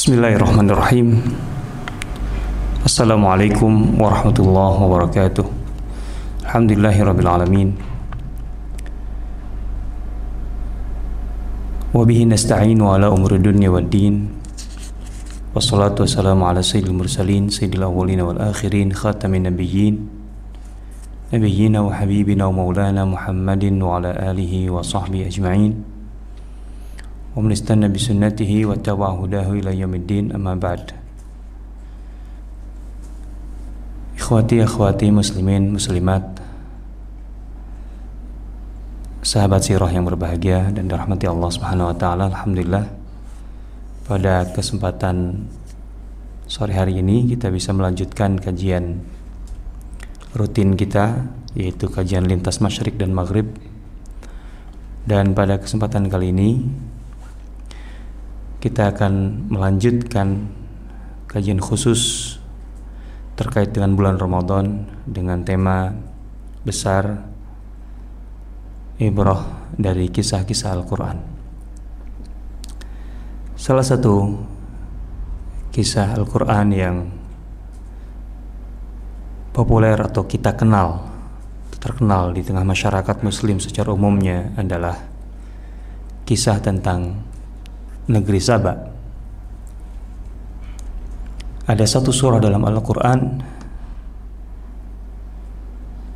Bismillahirrahmanirrahim Assalamualaikum warahmatullahi wabarakatuh Alhamdulillahirrabbilalamin Wabihi nasta'inu ala umri dunia wa din Wassalatu wassalamu ala sayyidil mursalin Sayyidil awwalina wal akhirin Khatamin nabiyyin Nabiyyina wa habibina wa maulana Muhammadin Wa ala alihi wa sahbihi ajma'in ومن استنى بسنته واتبع هداه إلى يوم الدين أما بعد Ikhwati akhwati muslimin muslimat Sahabat sirah yang berbahagia dan dirahmati Allah Subhanahu wa taala alhamdulillah pada kesempatan sore hari ini kita bisa melanjutkan kajian rutin kita yaitu kajian lintas masyrik dan maghrib dan pada kesempatan kali ini kita akan melanjutkan kajian khusus terkait dengan bulan Ramadan dengan tema besar ibrah dari kisah-kisah Al-Quran. Salah satu kisah Al-Quran yang populer atau kita kenal, terkenal di tengah masyarakat Muslim secara umumnya adalah kisah tentang negeri Sabah. Ada satu surah dalam Al-Quran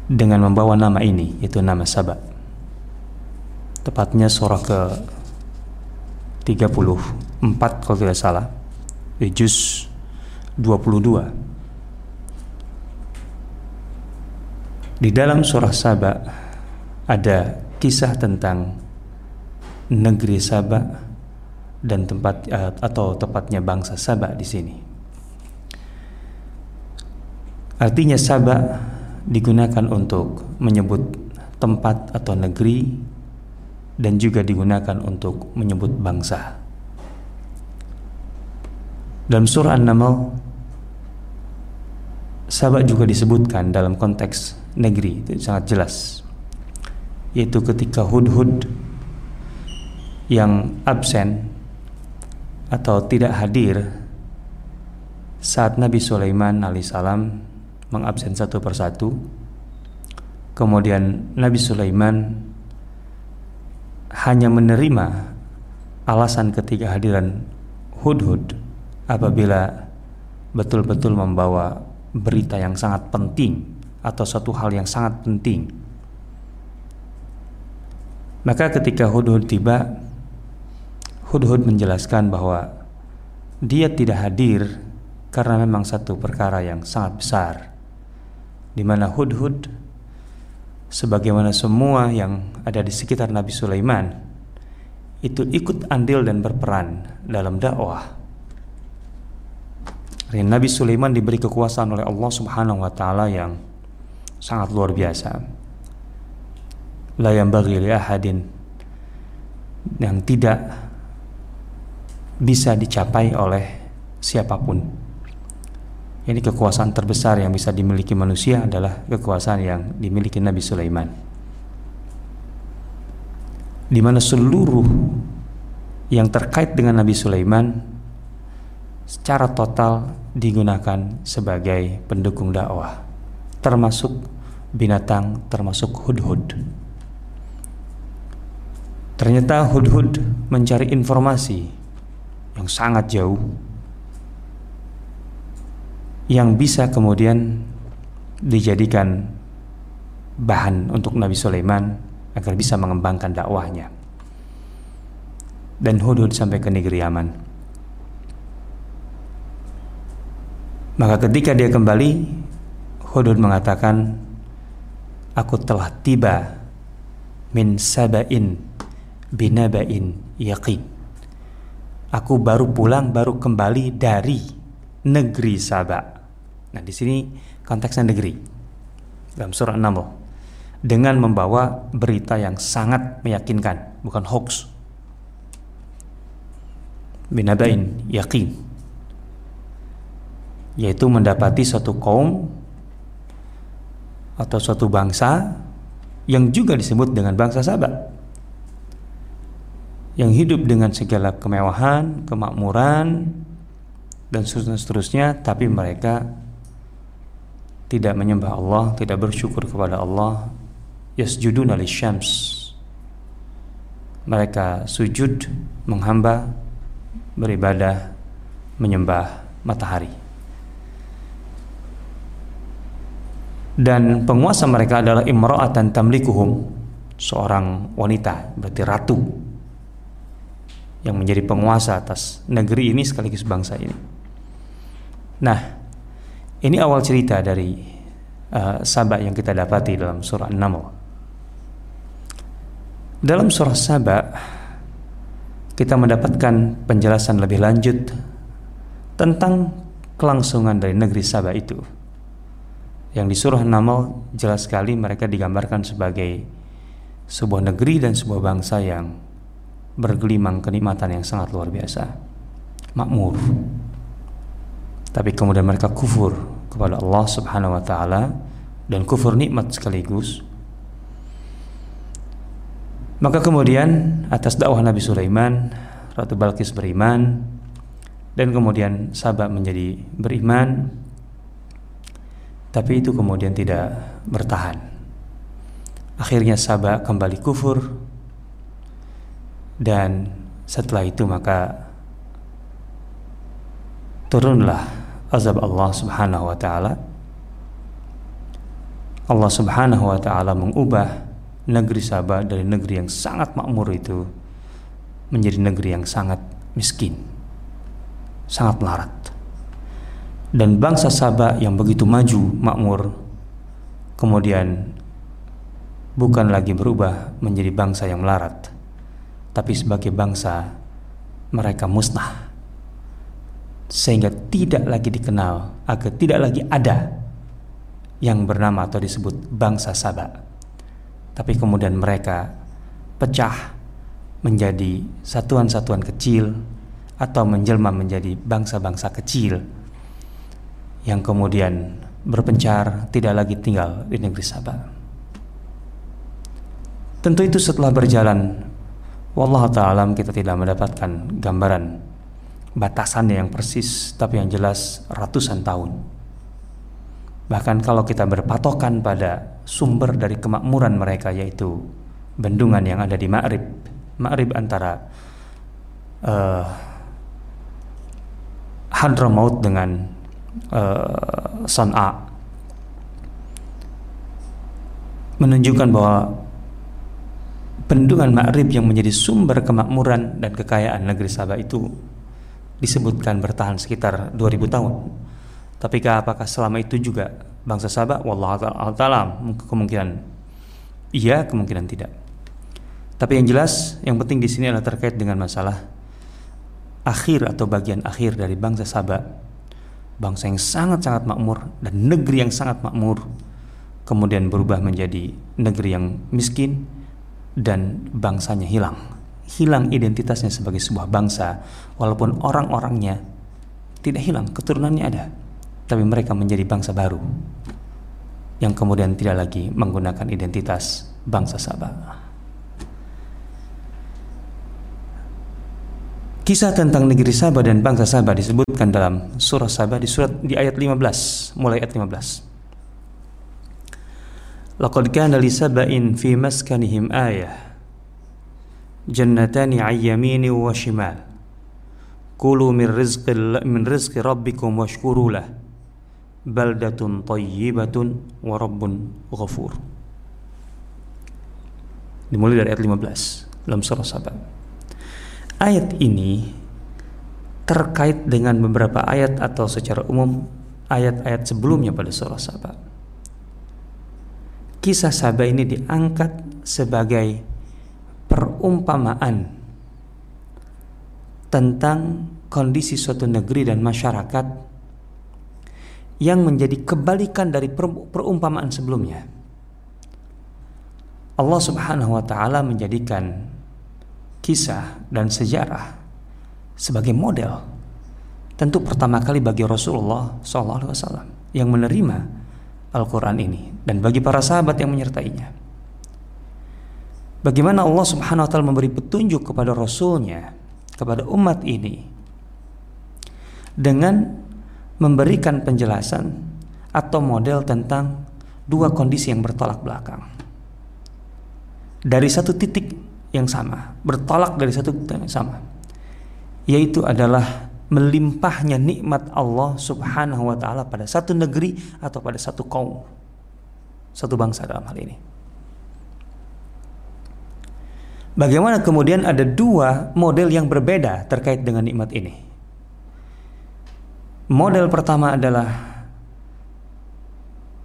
dengan membawa nama ini, yaitu nama Sabah. Tepatnya surah ke 34 kalau tidak salah, di juz 22. Di dalam surah Sabah ada kisah tentang negeri Sabah dan tempat uh, atau tepatnya bangsa Sabah di sini. Artinya Sabah digunakan untuk menyebut tempat atau negeri dan juga digunakan untuk menyebut bangsa. Dalam surah An-Naml Sabah juga disebutkan dalam konteks negeri itu sangat jelas yaitu ketika Hudhud yang absen atau tidak hadir saat Nabi Sulaiman alaihissalam mengabsen satu persatu. Kemudian Nabi Sulaiman hanya menerima alasan ketiga hadiran Hudhud apabila betul-betul membawa berita yang sangat penting atau satu hal yang sangat penting. Maka ketika Hudhud tiba, Hudhud menjelaskan bahwa dia tidak hadir karena memang satu perkara yang sangat besar di mana Hudhud sebagaimana semua yang ada di sekitar Nabi Sulaiman itu ikut andil dan berperan dalam dakwah. Nabi Sulaiman diberi kekuasaan oleh Allah Subhanahu wa taala yang sangat luar biasa. La yang bagi ahadin yang tidak bisa dicapai oleh siapa pun. Ini kekuasaan terbesar yang bisa dimiliki manusia adalah kekuasaan yang dimiliki Nabi Sulaiman. Di mana seluruh yang terkait dengan Nabi Sulaiman secara total digunakan sebagai pendukung dakwah, termasuk binatang, termasuk hudhud. Ternyata hudhud mencari informasi yang sangat jauh yang bisa kemudian dijadikan bahan untuk Nabi Sulaiman agar bisa mengembangkan dakwahnya. Dan Hudud sampai ke negeri Yaman. Maka ketika dia kembali, Hudud mengatakan, Aku telah tiba min sabain binabain yaqin aku baru pulang baru kembali dari negeri Sabak. Nah, di sini konteksnya negeri. Dalam surah 6 dengan membawa berita yang sangat meyakinkan, bukan hoax. Binabain yakin yaitu mendapati suatu kaum atau suatu bangsa yang juga disebut dengan bangsa Sabak yang hidup dengan segala kemewahan, kemakmuran, dan seterusnya tapi mereka tidak menyembah Allah, tidak bersyukur kepada Allah. Yasjuduna lisyams. Mereka sujud menghamba beribadah menyembah matahari. Dan penguasa mereka adalah imra'atan tamlikuhum, seorang wanita, berarti ratu yang menjadi penguasa atas negeri ini sekaligus bangsa ini. Nah, ini awal cerita dari uh, Sabah yang kita dapati dalam surah An-Naml. Dalam surah Sabah kita mendapatkan penjelasan lebih lanjut tentang kelangsungan dari negeri Sabah itu. Yang di surah An-Naml jelas sekali mereka digambarkan sebagai sebuah negeri dan sebuah bangsa yang bergelimang kenikmatan yang sangat luar biasa. Makmur. Tapi kemudian mereka kufur kepada Allah Subhanahu wa taala dan kufur nikmat sekaligus. Maka kemudian atas dakwah Nabi Sulaiman, Ratu Balkis beriman dan kemudian Sabah menjadi beriman. Tapi itu kemudian tidak bertahan. Akhirnya Sabah kembali kufur dan setelah itu maka turunlah azab Allah Subhanahu wa taala. Allah Subhanahu wa taala mengubah negeri Sabah dari negeri yang sangat makmur itu menjadi negeri yang sangat miskin sangat melarat. Dan bangsa Sabah yang begitu maju makmur kemudian bukan lagi berubah menjadi bangsa yang melarat tapi sebagai bangsa mereka musnah sehingga tidak lagi dikenal agar tidak lagi ada yang bernama atau disebut bangsa Sabak tapi kemudian mereka pecah menjadi satuan-satuan kecil atau menjelma menjadi bangsa-bangsa kecil yang kemudian berpencar tidak lagi tinggal di negeri Sabah. Tentu itu setelah berjalan Wallah ta'ala kita tidak mendapatkan gambaran batasannya yang persis tapi yang jelas ratusan tahun. Bahkan kalau kita berpatokan pada sumber dari kemakmuran mereka yaitu bendungan yang ada di Ma'rib. Ma'rib antara uh, Hadramaut dengan uh, San'a menunjukkan bahwa bendungan Ma'rib yang menjadi sumber kemakmuran dan kekayaan negeri Sabah itu disebutkan bertahan sekitar 2000 tahun. Tapi apakah selama itu juga bangsa Sabah? Wallah ta'ala kemungkinan iya, kemungkinan tidak. Tapi yang jelas, yang penting di sini adalah terkait dengan masalah akhir atau bagian akhir dari bangsa Sabah. Bangsa yang sangat-sangat makmur dan negeri yang sangat makmur kemudian berubah menjadi negeri yang miskin, dan bangsanya hilang. Hilang identitasnya sebagai sebuah bangsa, walaupun orang-orangnya tidak hilang, keturunannya ada, tapi mereka menjadi bangsa baru yang kemudian tidak lagi menggunakan identitas bangsa Sabah. Kisah tentang negeri Sabah dan bangsa Sabah disebutkan dalam surah Sabah di surat di ayat 15, mulai ayat 15. Laqad kana li saba'in fi maskanihim ayah Jannatani an yamini wa shimal Kulu min rizqi rabbikum washkuru lah baldatun tayyibatun wa Dimulai dari ayat 15 dalam surah Sabah. Ayat ini terkait dengan beberapa ayat atau secara umum ayat-ayat sebelumnya pada surah Sabah kisah Sabah ini diangkat sebagai perumpamaan tentang kondisi suatu negeri dan masyarakat yang menjadi kebalikan dari perumpamaan sebelumnya. Allah Subhanahu wa taala menjadikan kisah dan sejarah sebagai model tentu pertama kali bagi Rasulullah SAW yang menerima Al-Quran ini dan bagi para sahabat yang menyertainya. Bagaimana Allah Subhanahu wa taala memberi petunjuk kepada rasulnya, kepada umat ini dengan memberikan penjelasan atau model tentang dua kondisi yang bertolak belakang. Dari satu titik yang sama, bertolak dari satu titik yang sama. Yaitu adalah melimpahnya nikmat Allah Subhanahu wa taala pada satu negeri atau pada satu kaum. Satu bangsa dalam hal ini. Bagaimana kemudian ada dua model yang berbeda terkait dengan nikmat ini? Model pertama adalah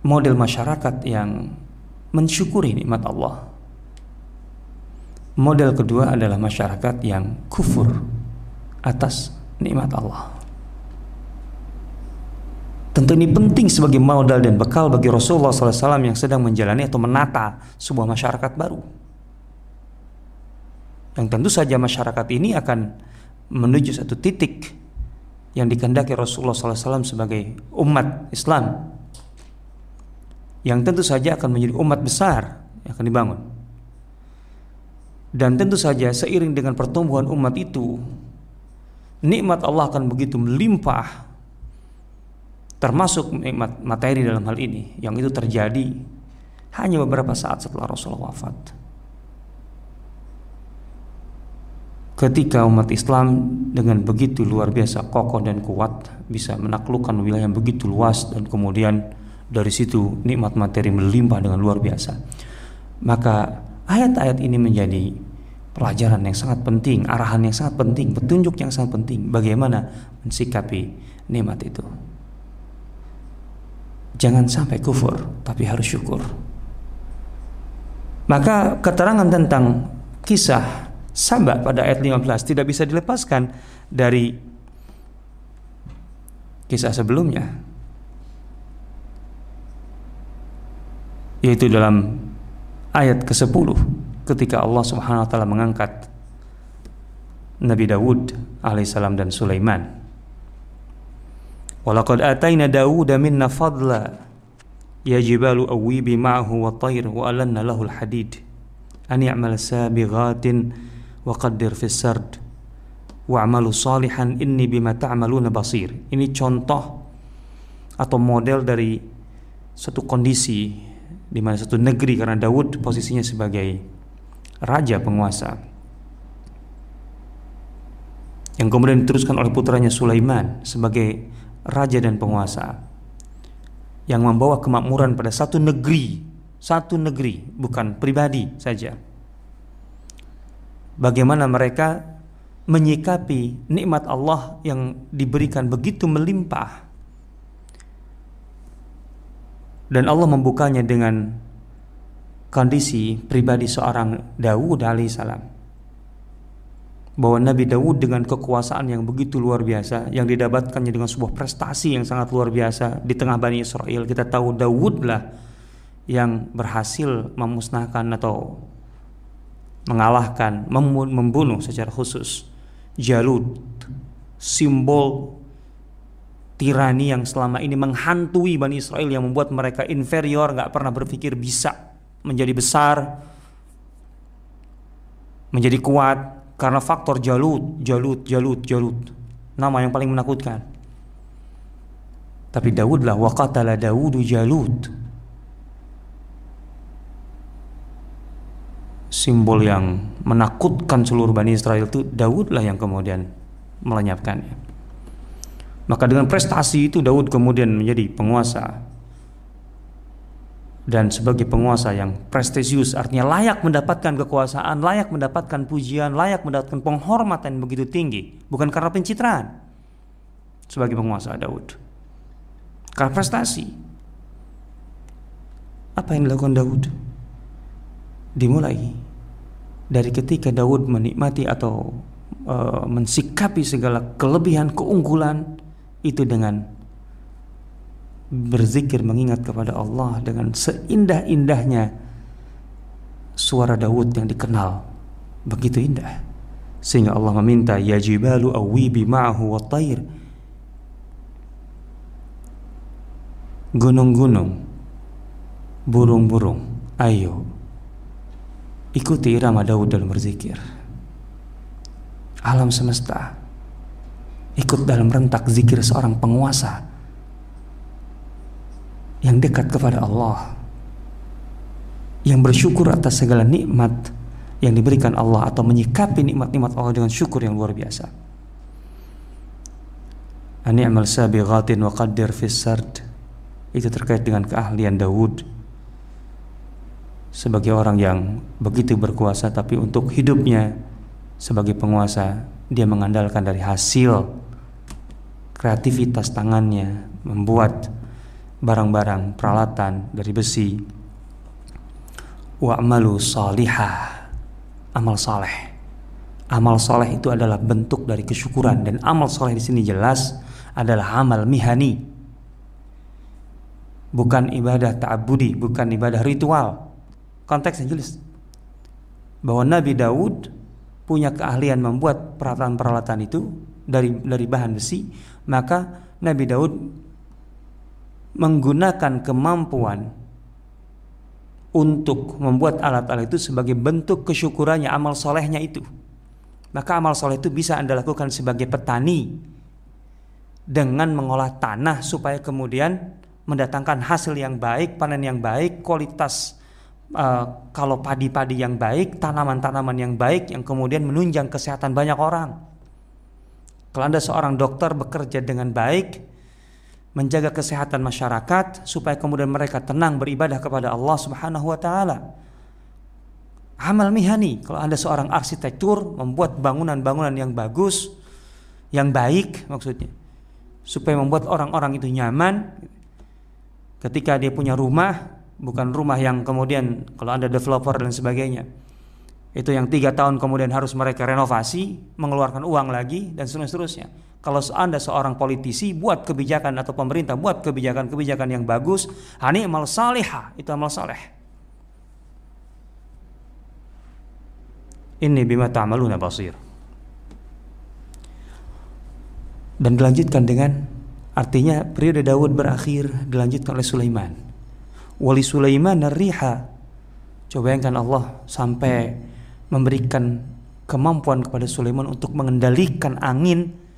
model masyarakat yang mensyukuri nikmat Allah. Model kedua adalah masyarakat yang kufur atas nikmat Allah. Tentu ini penting sebagai modal dan bekal bagi Rasulullah SAW yang sedang menjalani atau menata sebuah masyarakat baru. Yang tentu saja masyarakat ini akan menuju satu titik yang dikendaki Rasulullah SAW sebagai umat Islam. Yang tentu saja akan menjadi umat besar yang akan dibangun. Dan tentu saja seiring dengan pertumbuhan umat itu nikmat Allah akan begitu melimpah termasuk nikmat materi dalam hal ini yang itu terjadi hanya beberapa saat setelah Rasulullah wafat. Ketika umat Islam dengan begitu luar biasa kokoh dan kuat bisa menaklukkan wilayah yang begitu luas dan kemudian dari situ nikmat materi melimpah dengan luar biasa maka ayat-ayat ini menjadi pelajaran yang sangat penting arahan yang sangat penting petunjuk yang sangat penting. Bagaimana mensikapi nikmat itu? Jangan sampai kufur tapi harus syukur. Maka keterangan tentang kisah Sabah pada ayat 15 tidak bisa dilepaskan dari kisah sebelumnya. Yaitu dalam ayat ke-10 ketika Allah Subhanahu wa taala mengangkat Nabi Dawud alaihissalam dan Sulaiman. Walaqad atayna Dawuda minna fadla ya jibalu awibi ma'ahu wa tayr wa alanna lahul hadid an ya'mal sabighatin wa qaddir fis sard wa'malu salihan inni bima ta'maluna basir. Ini contoh atau model dari satu kondisi di mana satu negeri karena Daud posisinya sebagai raja penguasa. Yang kemudian diteruskan oleh putranya Sulaiman sebagai raja dan penguasa yang membawa kemakmuran pada satu negeri, satu negeri, bukan pribadi saja. Bagaimana mereka menyikapi nikmat Allah yang diberikan begitu melimpah. Dan Allah membukanya dengan kondisi pribadi seorang Dawud alaihissalam bahwa Nabi Dawud dengan kekuasaan yang begitu luar biasa yang didapatkannya dengan sebuah prestasi yang sangat luar biasa di tengah Bani Israel. Kita tahu Dawudlah yang berhasil memusnahkan atau mengalahkan, membunuh secara khusus Jalut, simbol tirani yang selama ini menghantui Bani Israel yang membuat mereka inferior, nggak pernah berpikir bisa menjadi besar, menjadi kuat karena faktor Jalut, Jalut, Jalut, Jalut, nama yang paling menakutkan. Tapi Daudlah waqatala Daudu Jalut simbol yang menakutkan seluruh Bani Israel itu Daud lah yang kemudian melenyapkannya. Maka dengan prestasi itu Daud kemudian menjadi penguasa dan sebagai penguasa yang prestisius artinya layak mendapatkan kekuasaan, layak mendapatkan pujian, layak mendapatkan penghormatan yang begitu tinggi, bukan karena pencitraan sebagai penguasa Daud. Karena prestasi. Apa yang dilakukan Daud? dimulai dari ketika Daud menikmati atau uh, mensikapi segala kelebihan keunggulan itu dengan berzikir mengingat kepada Allah dengan seindah-indahnya suara Daud yang dikenal. Begitu indah. Sehingga Allah meminta ya jibalu awibi ma'ahu wa tair gunung-gunung burung-burung ayo Ikuti irama Daud dalam berzikir. Alam semesta ikut dalam rentak zikir seorang penguasa yang dekat kepada Allah yang bersyukur atas segala nikmat yang diberikan Allah atau menyikapi nikmat-nikmat Allah dengan syukur yang luar biasa. Ani'mal sabighatin wa qaddir fis sard. Itu terkait dengan keahlian Daud sebagai orang yang begitu berkuasa tapi untuk hidupnya sebagai penguasa dia mengandalkan dari hasil kreativitas tangannya membuat barang-barang peralatan dari besi. Wa'malu salihah amal saleh. Amal saleh itu adalah bentuk dari kesyukuran dan amal saleh di sini jelas adalah amal mihani. Bukan ibadah ta'abudi bukan ibadah ritual. Konteks yang jelas. Bahwa Nabi Daud punya keahlian membuat peralatan-peralatan itu dari dari bahan besi maka Nabi Daud menggunakan kemampuan untuk membuat alat-alat itu sebagai bentuk kesyukurannya amal solehnya itu. Maka amal soleh itu bisa anda lakukan sebagai petani dengan mengolah tanah supaya kemudian mendatangkan hasil yang baik panen yang baik kualitas uh, kalau padi-padi yang baik tanaman-tanaman yang baik yang kemudian menunjang kesehatan banyak orang. Kalau anda seorang dokter bekerja dengan baik menjaga kesehatan masyarakat supaya kemudian mereka tenang beribadah kepada Allah Subhanahu wa taala. Amal mihani, kalau Anda seorang arsitektur membuat bangunan-bangunan yang bagus, yang baik maksudnya. Supaya membuat orang-orang itu nyaman ketika dia punya rumah, bukan rumah yang kemudian kalau Anda developer dan sebagainya. Itu yang tiga tahun kemudian harus mereka renovasi, mengeluarkan uang lagi dan seterusnya kalau Anda seorang politisi buat kebijakan atau pemerintah buat kebijakan-kebijakan yang bagus, hani amal itu amal saleh. Ini bima ta'maluna basir. Dan dilanjutkan dengan artinya periode Daud berakhir dilanjutkan oleh Sulaiman. Wali Sulaiman riha. Coba bayangkan Allah sampai memberikan kemampuan kepada Sulaiman untuk mengendalikan angin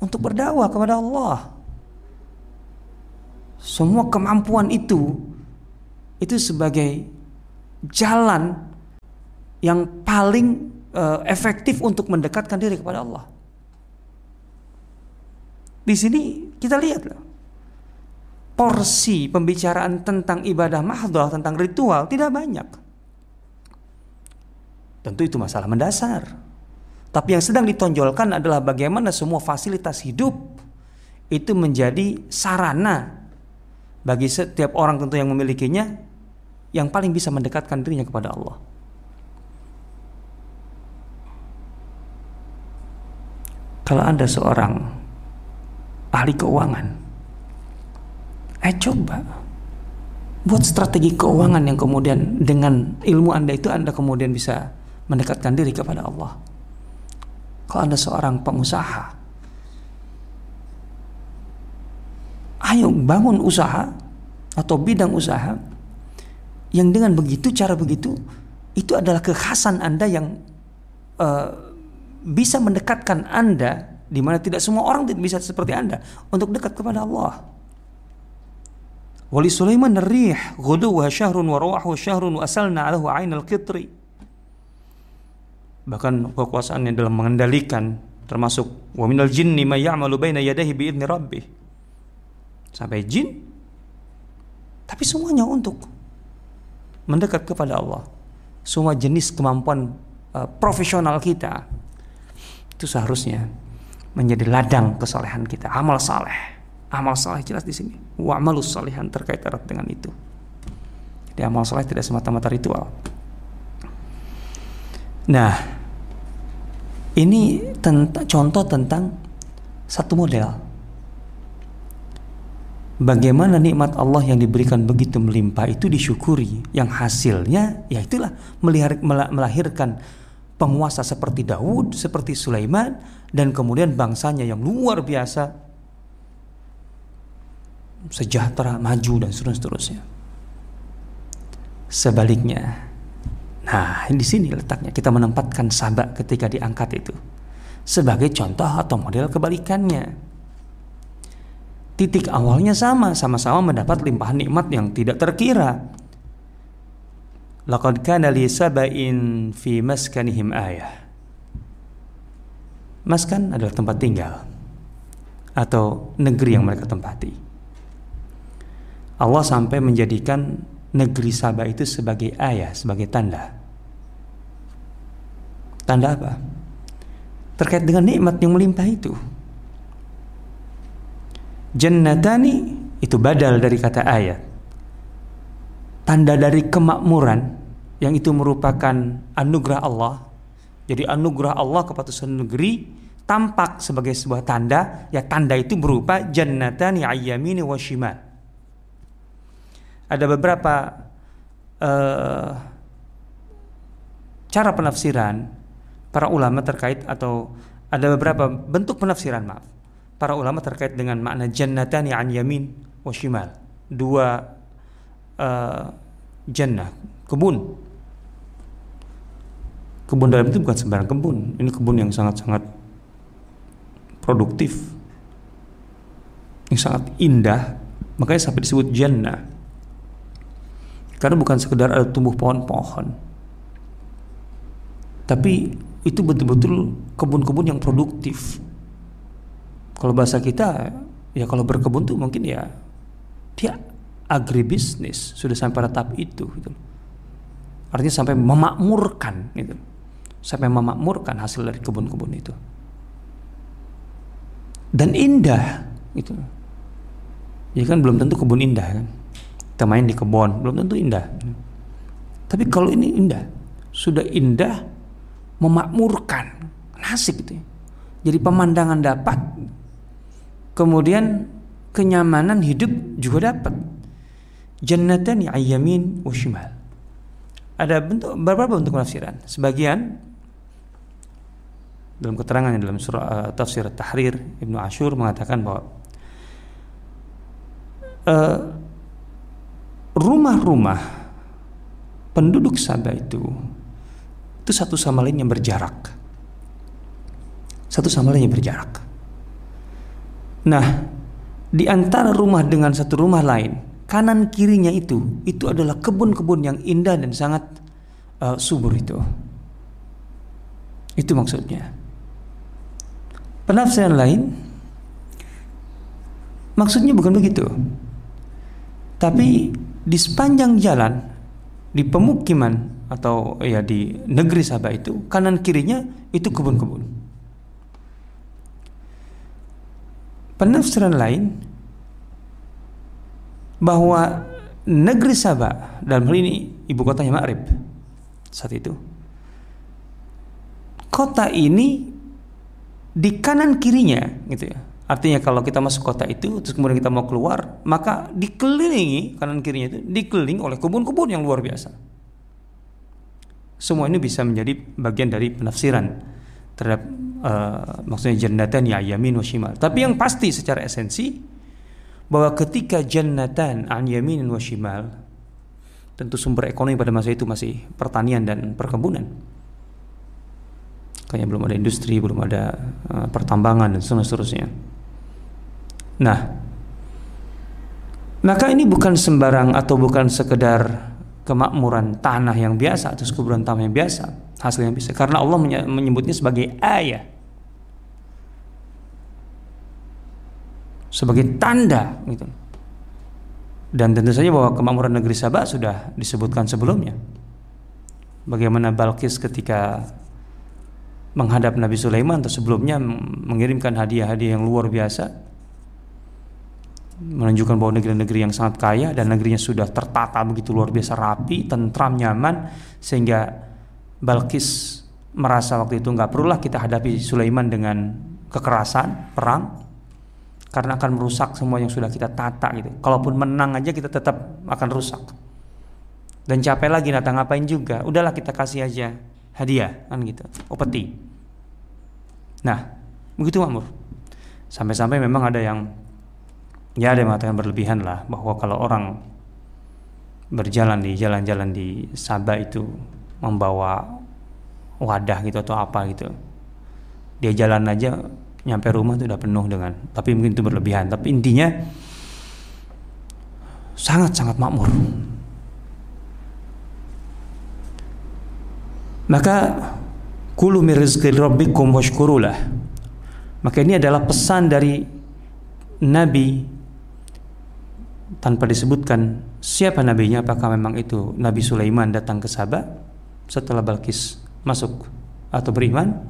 untuk berdakwah kepada Allah. Semua kemampuan itu itu sebagai jalan yang paling uh, efektif untuk mendekatkan diri kepada Allah. Di sini kita lihat loh. Porsi pembicaraan tentang ibadah mahdoh, tentang ritual tidak banyak. Tentu itu masalah mendasar. Tapi yang sedang ditonjolkan adalah bagaimana semua fasilitas hidup itu menjadi sarana bagi setiap orang tentu yang memilikinya yang paling bisa mendekatkan dirinya kepada Allah. Kalau Anda seorang ahli keuangan, eh coba buat strategi keuangan yang kemudian dengan ilmu Anda itu Anda kemudian bisa mendekatkan diri kepada Allah. Kalau Anda seorang pengusaha, ayo bangun usaha atau bidang usaha yang dengan begitu cara begitu itu adalah kekhasan Anda yang uh, bisa mendekatkan Anda di mana tidak semua orang tidak bisa seperti Anda untuk dekat kepada Allah. Wali Sulaiman rih syahrun wa syahrun wa asalna alahu ainal qitri bahkan kekuasaannya dalam mengendalikan termasuk wa minal jinni may ya'malu baina yadayhi bi idzni sampai jin tapi semuanya untuk mendekat kepada Allah. Semua jenis kemampuan uh, profesional kita itu seharusnya menjadi ladang kesalehan kita. Amal saleh amal saleh jelas di sini. Wa amalus salihan terkait erat dengan itu. Jadi amal saleh tidak semata-mata ritual. Nah ini tentang contoh tentang satu model. Bagaimana nikmat Allah yang diberikan begitu melimpah itu disyukuri, yang hasilnya ya itulah melahirkan penguasa seperti Daud, seperti Sulaiman, dan kemudian bangsanya yang luar biasa sejahtera, maju dan seterusnya. Sebaliknya, Nah, di sini letaknya kita menempatkan sabak ketika diangkat itu. sebagai contoh atau model kebalikannya. Titik awalnya sama, sama-sama mendapat limpahan nikmat yang tidak terkira. Laqad kana li saba'in fi maskanihim ayah. Maskan adalah tempat tinggal atau negeri yang mereka tempati. Allah sampai menjadikan negeri Sabah itu sebagai ayah, sebagai tanda. Tanda apa? Terkait dengan nikmat yang melimpah itu. Jannatani itu badal dari kata ayat. Tanda dari kemakmuran yang itu merupakan anugerah Allah. Jadi anugerah Allah kepada suatu negeri tampak sebagai sebuah tanda ya tanda itu berupa jannatani ayyamini wa shimal ada beberapa uh, cara penafsiran para ulama terkait atau ada beberapa bentuk penafsiran maaf. Para ulama terkait dengan makna jannatani an yamin wa shimal. Dua uh, jannah kebun. Kebun dalam itu bukan sembarang kebun. Ini kebun yang sangat-sangat produktif. Yang sangat indah. Makanya sampai disebut jannah. Karena bukan sekedar ada tumbuh pohon-pohon. Tapi itu betul-betul kebun-kebun yang produktif. Kalau bahasa kita ya kalau berkebun tuh mungkin ya dia agribisnis. Sudah sampai pada tahap itu gitu. artinya sampai memakmurkan gitu. Sampai memakmurkan hasil dari kebun-kebun itu. Dan indah itu ya kan belum tentu kebun indah kan. Kita main di kebun belum tentu indah. Tapi kalau ini indah sudah indah memakmurkan. Nasib itu jadi pemandangan dapat kemudian kenyamanan hidup juga dapat. Jannatan ayyamin wa shimal. Ada bentuk beberapa bentuk penafsiran. Sebagian dalam keterangan dalam surah uh, tafsir Tahrir Ibnu Ashur mengatakan bahwa uh, rumah-rumah penduduk Sabah itu itu satu sama lain yang berjarak. Satu sama lain yang berjarak. Nah, di antara rumah dengan satu rumah lain, kanan kirinya itu itu adalah kebun-kebun yang indah dan sangat uh, subur itu. Itu maksudnya. Penafsiran lain maksudnya bukan begitu. Tapi di sepanjang jalan di pemukiman atau ya di negeri Sabah itu kanan kirinya itu kebun-kebun. Penafsiran lain bahwa negeri Sabah dalam hal ini ibu kotanya Ma'rib saat itu kota ini di kanan kirinya gitu ya. Artinya kalau kita masuk kota itu terus kemudian kita mau keluar, maka dikelilingi kanan kirinya itu dikelilingi oleh kebun-kebun yang luar biasa. Semua ini bisa menjadi bagian dari penafsiran terhadap uh, maksudnya jannatan ya yamin wa. Tapi yang pasti secara esensi bahwa ketika jannatan an yamin wa shimal tentu sumber ekonomi pada masa itu masih pertanian dan perkebunan kayaknya belum ada industri, belum ada uh, pertambangan dan seterusnya. Nah, maka ini bukan sembarang atau bukan sekedar kemakmuran tanah yang biasa atau keburan tanah yang biasa, hasil yang bisa. Karena Allah menyebutnya sebagai ayat. Sebagai tanda gitu. Dan tentu saja bahwa kemakmuran negeri Sabah sudah disebutkan sebelumnya. Bagaimana Balkis ketika menghadap Nabi Sulaiman atau sebelumnya mengirimkan hadiah-hadiah yang luar biasa menunjukkan bahwa negeri-negeri yang sangat kaya dan negerinya sudah tertata begitu luar biasa rapi, tentram, nyaman sehingga Balkis merasa waktu itu nggak perulah kita hadapi Sulaiman dengan kekerasan, perang karena akan merusak semua yang sudah kita tata gitu. Kalaupun menang aja kita tetap akan rusak. Dan capek lagi datang ngapain juga. Udahlah kita kasih aja hadiah kan gitu. Opeti. Nah, begitu makmur. Sampai-sampai memang ada yang ya ada yang mengatakan berlebihan lah bahwa kalau orang berjalan di jalan-jalan di Sabah itu membawa wadah gitu atau apa gitu dia jalan aja nyampe rumah itu udah penuh dengan tapi mungkin itu berlebihan. Tapi intinya sangat-sangat makmur. Maka kulu min rizqi rabbikum washkurulah. Maka ini adalah pesan dari nabi tanpa disebutkan siapa nabinya apakah memang itu Nabi Sulaiman datang ke Sabah setelah Balkis masuk atau beriman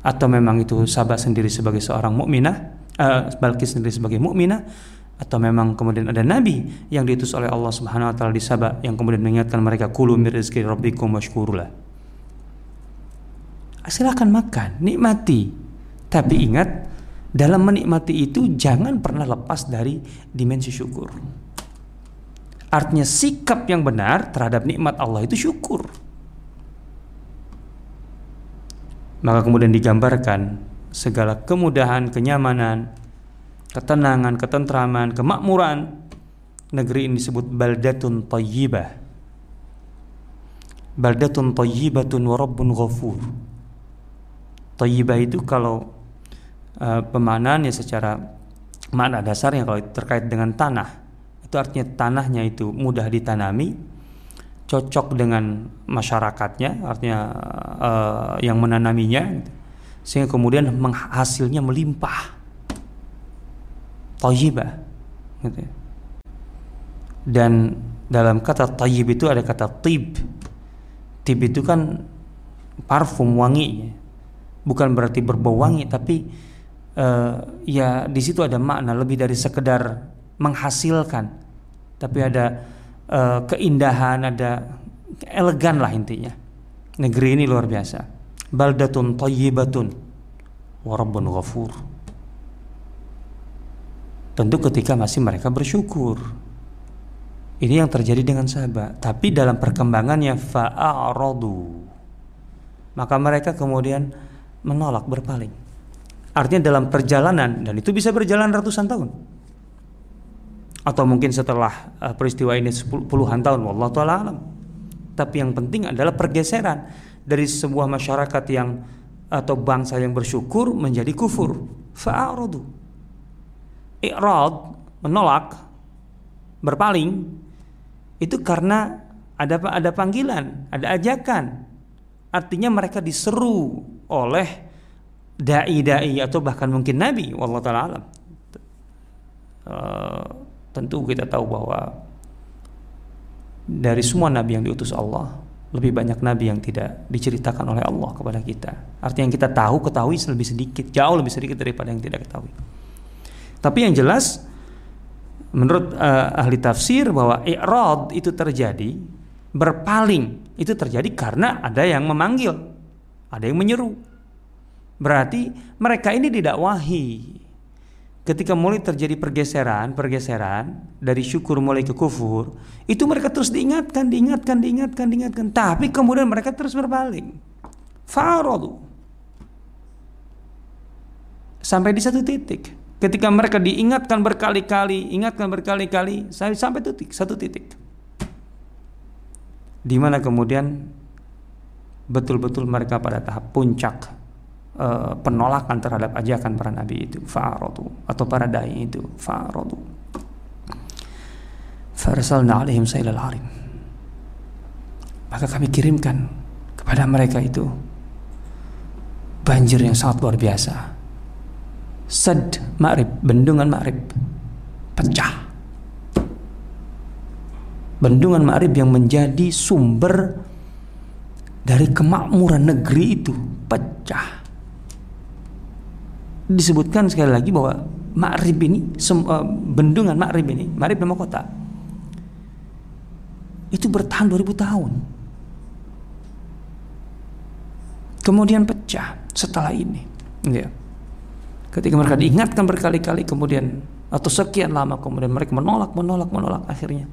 atau memang itu Sabah sendiri sebagai seorang mukminah, uh, Balkis sendiri sebagai mukminah atau memang kemudian ada nabi yang diutus oleh Allah Subhanahu wa taala di Sabah yang kemudian mengingatkan mereka kulu mir rizqi rabbikum washkurulah. Silakan makan, nikmati. Tapi ingat dalam menikmati itu jangan pernah lepas dari dimensi syukur. Artinya sikap yang benar terhadap nikmat Allah itu syukur. Maka kemudian digambarkan segala kemudahan, kenyamanan, ketenangan, ketentraman, kemakmuran negeri ini disebut baldatun tayyibah. Baldatun tayyibatun wa rabbun ghafur. Tayyibah itu kalau uh, ya secara makna dasarnya kalau terkait dengan tanah itu artinya tanahnya itu mudah ditanami cocok dengan masyarakatnya artinya uh, yang menanaminya gitu. sehingga kemudian hasilnya melimpah tayyibah gitu. dan dalam kata tayyib itu ada kata tib tib itu kan parfum wangi bukan berarti berbau wangi tapi uh, ya di situ ada makna lebih dari sekedar menghasilkan tapi ada uh, keindahan, ada elegan lah intinya. Negeri ini luar biasa. Baldatun tayyibatun wa rabbun ghafur. Tentu ketika masih mereka bersyukur. Ini yang terjadi dengan sahabat. Tapi dalam perkembangannya fa'aradu. Maka mereka kemudian menolak berpaling. Artinya dalam perjalanan dan itu bisa berjalan ratusan tahun atau mungkin setelah uh, peristiwa ini puluhan tahun wallahu taala alam. Tapi yang penting adalah pergeseran dari sebuah masyarakat yang atau bangsa yang bersyukur menjadi kufur. Fa'aradu. I'rad menolak berpaling itu karena ada ada panggilan, ada ajakan. Artinya mereka diseru oleh dai-dai atau bahkan mungkin nabi wallahu taala alam. Uh, tentu kita tahu bahwa dari semua nabi yang diutus Allah lebih banyak nabi yang tidak diceritakan oleh Allah kepada kita. Artinya yang kita tahu ketahui lebih sedikit, jauh lebih sedikit daripada yang tidak ketahui. Tapi yang jelas menurut uh, ahli tafsir bahwa i'rad itu terjadi berpaling itu terjadi karena ada yang memanggil, ada yang menyeru. Berarti mereka ini didakwahi ketika mulai terjadi pergeseran, pergeseran dari syukur mulai ke kufur, itu mereka terus diingatkan, diingatkan, diingatkan, diingatkan. Tapi kemudian mereka terus berpaling. Faradu. Sampai di satu titik. Ketika mereka diingatkan berkali-kali, ingatkan berkali-kali, sampai titik, satu titik. Di mana kemudian betul-betul mereka pada tahap puncak uh, penolakan terhadap ajakan para nabi itu fa'aradu atau para dai itu fa'aradu. Farsalna alaihim sailal harim. Maka kami kirimkan kepada mereka itu banjir yang sangat luar biasa. Sad ma'rib bendungan ma'rib pecah. Bendungan ma'rib yang menjadi sumber dari kemakmuran negeri itu pecah disebutkan sekali lagi bahwa Ma'rib ini uh, bendungan Ma'rib ini Ma'rib nama kota itu bertahan 2000 tahun. Kemudian pecah setelah ini ya. ketika mereka diingatkan berkali-kali kemudian atau sekian lama kemudian mereka menolak menolak menolak akhirnya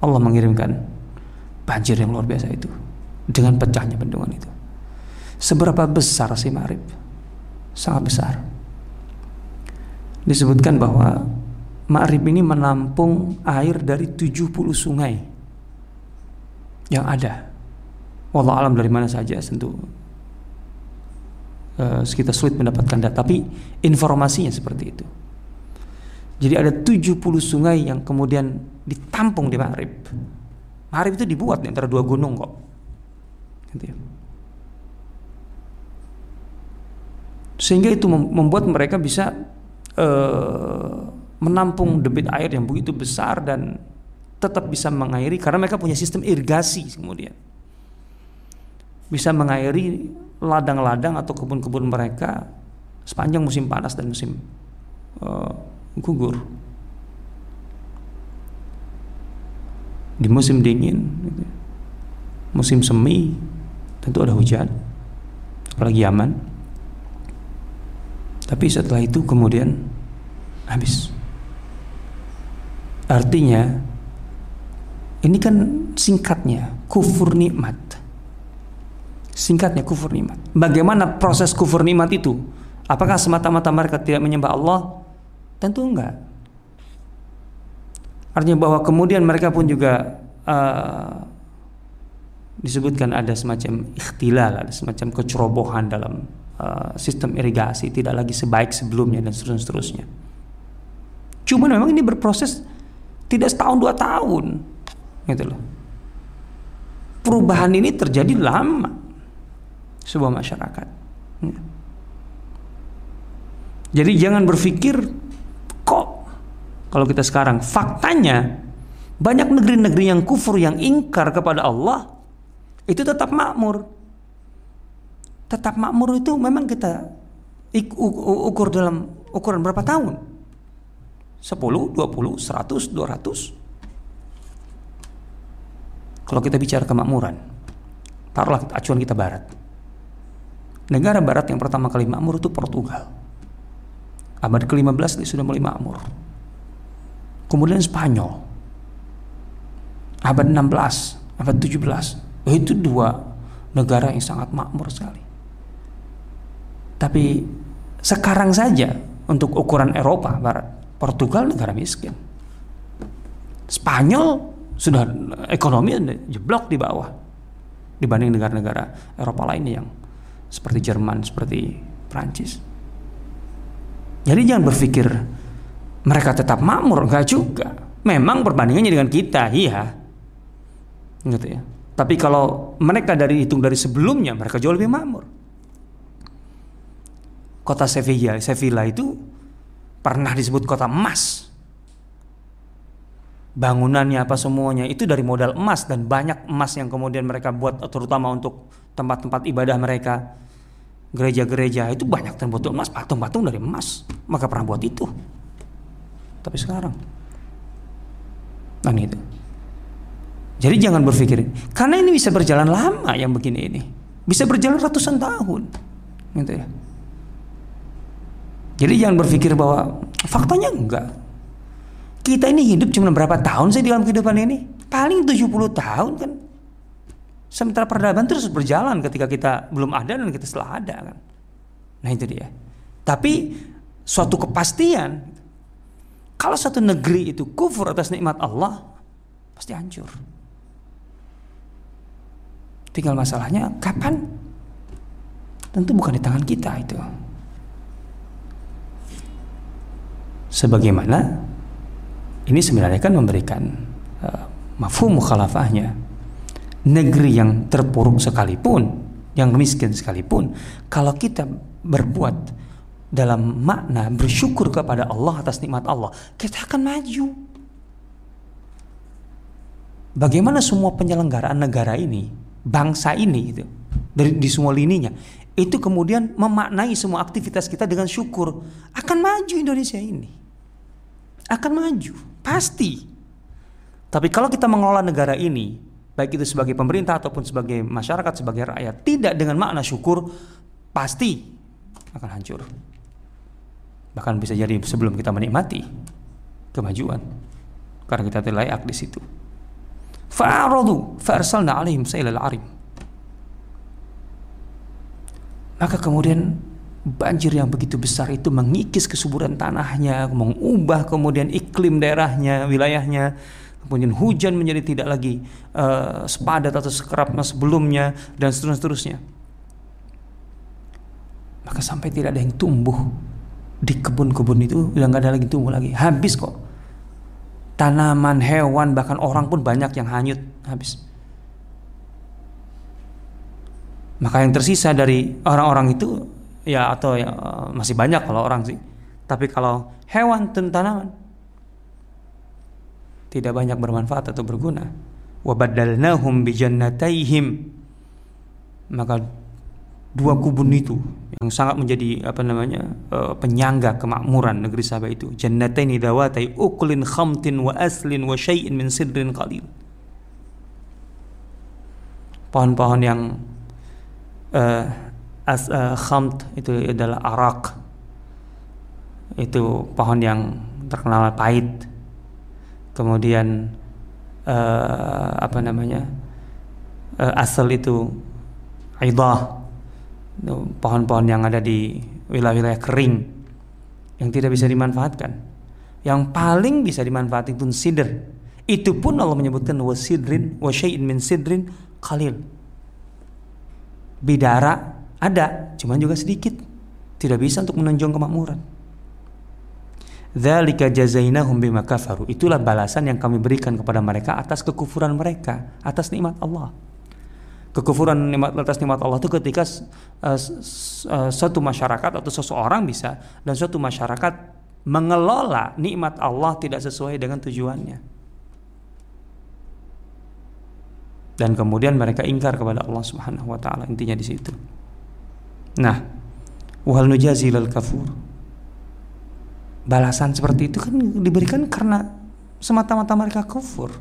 Allah mengirimkan banjir yang luar biasa itu dengan pecahnya bendungan itu. Seberapa besar sih Ma'rib sangat besar. Disebutkan bahwa Ma'rib ini menampung air dari 70 sungai yang ada. Wallah alam dari mana saja tentu uh, kita sulit mendapatkan data, tapi informasinya seperti itu. Jadi ada 70 sungai yang kemudian ditampung di Marib. Marib itu dibuat di antara dua gunung kok. Gitu ya. Sehingga itu membuat mereka bisa uh, menampung debit air yang begitu besar dan tetap bisa mengairi karena mereka punya sistem irigasi kemudian bisa mengairi ladang-ladang atau kebun-kebun mereka sepanjang musim panas dan musim uh, gugur. Di musim dingin, gitu. musim semi, tentu ada hujan, apalagi Yaman. Tapi setelah itu kemudian habis. Artinya, ini kan singkatnya kufur nikmat. Singkatnya kufur nikmat. Bagaimana proses kufur nikmat itu? Apakah semata-mata mereka tidak menyembah Allah? Tentu enggak. Artinya bahwa kemudian mereka pun juga uh, disebutkan ada semacam ikhtilal, ada semacam kecerobohan dalam uh, sistem irigasi, tidak lagi sebaik sebelumnya dan seterusnya. seterusnya. Cuma memang ini berproses tidak setahun dua tahun, gitu loh. Perubahan ini terjadi lama sebuah masyarakat. Jadi jangan berpikir kalau kita sekarang faktanya banyak negeri-negeri yang kufur yang ingkar kepada Allah itu tetap makmur. Tetap makmur itu memang kita ukur dalam ukuran berapa tahun? 10, 20, 100, 200. Kalau kita bicara kemakmuran, taruhlah acuan kita barat. Negara barat yang pertama kali makmur itu Portugal. Abad ke-15 dia sudah mulai makmur. Kemudian Spanyol. Abad 16, abad 17. Oh, itu dua negara yang sangat makmur sekali. Tapi sekarang saja untuk ukuran Eropa Barat, Portugal negara miskin. Spanyol sudah ekonomi jeblok di bawah dibanding negara-negara Eropa lainnya yang seperti Jerman, seperti Prancis. Jadi jangan berpikir mereka tetap makmur enggak juga memang perbandingannya dengan kita iya gitu ya tapi kalau mereka dari hitung dari sebelumnya mereka jauh lebih makmur kota Sevilla. Sevilla itu pernah disebut kota emas. Bangunannya apa semuanya itu dari modal emas dan banyak emas yang kemudian mereka buat terutama untuk tempat-tempat ibadah mereka. Gereja-gereja itu banyak terbuat emas patung-patung dari emas. Maka pernah buat itu. Tapi sekarang nah itu. Jadi jangan berpikir karena ini bisa berjalan lama yang begini ini. Bisa berjalan ratusan tahun. Gitu ya jadi jangan berpikir bahwa faktanya enggak kita ini hidup cuma berapa tahun sih di dalam kehidupan ini paling 70 tahun kan sementara peradaban terus berjalan ketika kita belum ada dan kita setelah ada kan nah itu dia tapi suatu kepastian kalau satu negeri itu kufur atas nikmat Allah, pasti hancur. Tinggal masalahnya kapan? Tentu bukan di tangan kita itu. Sebagaimana ini sebenarnya kan memberikan uh, mafhum mukhalafahnya. Negeri yang terpuruk sekalipun, yang miskin sekalipun, kalau kita berbuat dalam makna bersyukur kepada Allah atas nikmat Allah, kita akan maju. Bagaimana semua penyelenggaraan negara ini, bangsa ini itu dari di semua lininya, itu kemudian memaknai semua aktivitas kita dengan syukur, akan maju Indonesia ini. Akan maju, pasti. Tapi kalau kita mengelola negara ini, baik itu sebagai pemerintah ataupun sebagai masyarakat, sebagai rakyat, tidak dengan makna syukur, pasti akan hancur. Bahkan bisa jadi sebelum kita menikmati kemajuan. Karena kita tidak layak di situ. Fa'aradu fa'arsalna alaihim sailal arim. Maka kemudian banjir yang begitu besar itu mengikis kesuburan tanahnya mengubah kemudian iklim daerahnya wilayahnya. Kemudian hujan menjadi tidak lagi uh, sepadat atau sekerap sebelumnya dan seterusnya, maka sampai tidak ada yang tumbuh di kebun-kebun itu udah nggak ada lagi tumbuh lagi. Habis kok. Tanaman hewan bahkan orang pun banyak yang hanyut. Habis. Maka yang tersisa dari orang-orang itu ya atau ya, masih banyak kalau orang sih. Tapi kalau hewan dan tanaman tidak banyak bermanfaat atau berguna. Wabadalnahum bijannataihim. Maka dua kubun itu yang sangat menjadi apa namanya uh, penyangga kemakmuran negeri Sabah itu. Jannataini dawatai uklin khamtin wa aslin wa syai'in min sidrin qalil. Pohon-pohon yang uh, as, uh, khamt itu adalah arak itu pohon yang terkenal pahit kemudian uh, apa namanya uh, asal itu aidah pohon-pohon yang ada di wilayah-wilayah kering yang tidak bisa dimanfaatkan. Yang paling bisa dimanfaatkan itu sidr. Itu pun Allah menyebutkan wasidrin wasyai'in min sidrin qalil. Bidara ada, cuman juga sedikit. Tidak bisa untuk menunjang kemakmuran. Dzalika jazainahum bima kafaru. Itulah balasan yang kami berikan kepada mereka atas kekufuran mereka, atas nikmat Allah kekufuran nikmat atas nikmat Allah itu ketika uh, uh, suatu masyarakat atau seseorang bisa dan suatu masyarakat mengelola nikmat Allah tidak sesuai dengan tujuannya. Dan kemudian mereka ingkar kepada Allah Subhanahu wa taala intinya di situ. Nah, wal nujazi lil kafur. Balasan seperti itu kan diberikan karena semata-mata mereka kufur.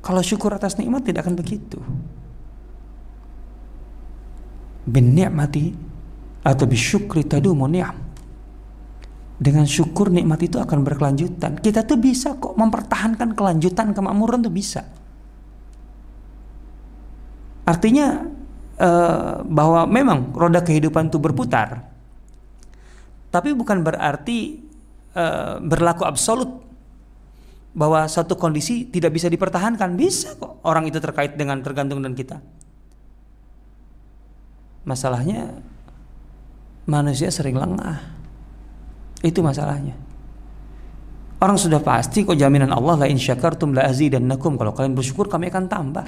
Kalau syukur atas nikmat tidak akan begitu bin ni'mati atau bisyukri tadumu ni'am dengan syukur nikmat itu akan berkelanjutan kita tuh bisa kok mempertahankan kelanjutan kemakmuran tuh bisa artinya uh, bahwa memang roda kehidupan itu berputar tapi bukan berarti uh, berlaku absolut bahwa satu kondisi tidak bisa dipertahankan bisa kok orang itu terkait dengan tergantung dengan kita Masalahnya manusia sering lengah. Itu masalahnya. Orang sudah pasti kok jaminan Allah la in syakartum la azidannakum. Kalau kalian bersyukur kami akan tambah.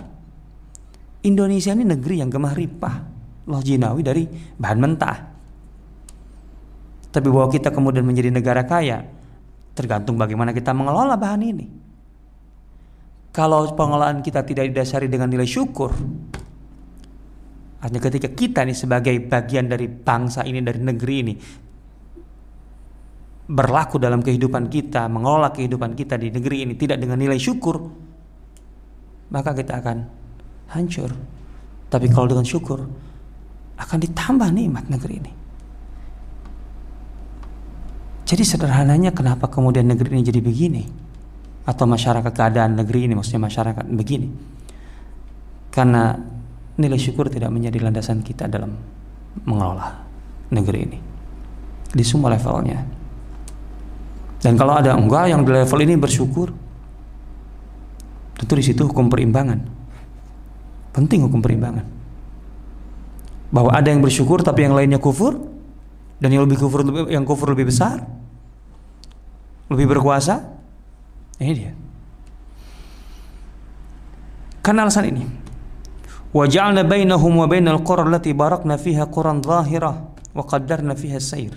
Indonesia ini negeri yang gemah ripah. Loh jinawi dari bahan mentah. Tapi bahwa kita kemudian menjadi negara kaya tergantung bagaimana kita mengelola bahan ini. Kalau pengelolaan kita tidak didasari dengan nilai syukur, Artinya ketika kita nih sebagai bagian dari bangsa ini, dari negeri ini, berlaku dalam kehidupan kita, mengelola kehidupan kita di negeri ini tidak dengan nilai syukur, maka kita akan hancur. Tapi kalau dengan syukur, akan ditambah nikmat negeri ini. Jadi sederhananya kenapa kemudian negeri ini jadi begini? Atau masyarakat keadaan negeri ini maksudnya masyarakat begini? Karena nilai syukur tidak menjadi landasan kita dalam mengelola negeri ini di semua levelnya. Dan kalau ada enggak yang di level ini bersyukur, tentu di situ hukum perimbangan. Penting hukum perimbangan. Bahwa ada yang bersyukur tapi yang lainnya kufur dan yang lebih kufur lebih, yang kufur lebih besar, lebih berkuasa. Ini dia. Karena alasan ini. Waja'alna bainahum wa bainal qura Lati barakna fiha quran zahirah wa qaddarna fiha sayir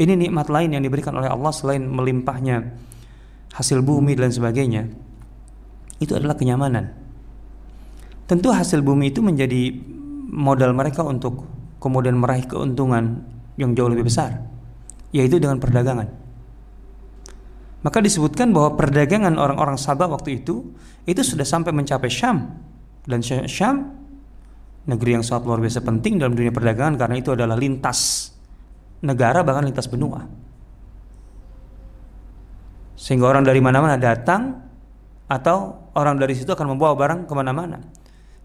Ini nikmat lain yang diberikan oleh Allah selain melimpahnya hasil bumi dan sebagainya. Itu adalah kenyamanan tentu hasil bumi itu menjadi modal mereka untuk kemudian meraih keuntungan yang jauh lebih besar yaitu dengan perdagangan. Maka disebutkan bahwa perdagangan orang-orang Sabah waktu itu itu sudah sampai mencapai Syam. Dan Syam negeri yang sangat luar biasa penting dalam dunia perdagangan karena itu adalah lintas negara bahkan lintas benua. Sehingga orang dari mana-mana datang atau orang dari situ akan membawa barang ke mana-mana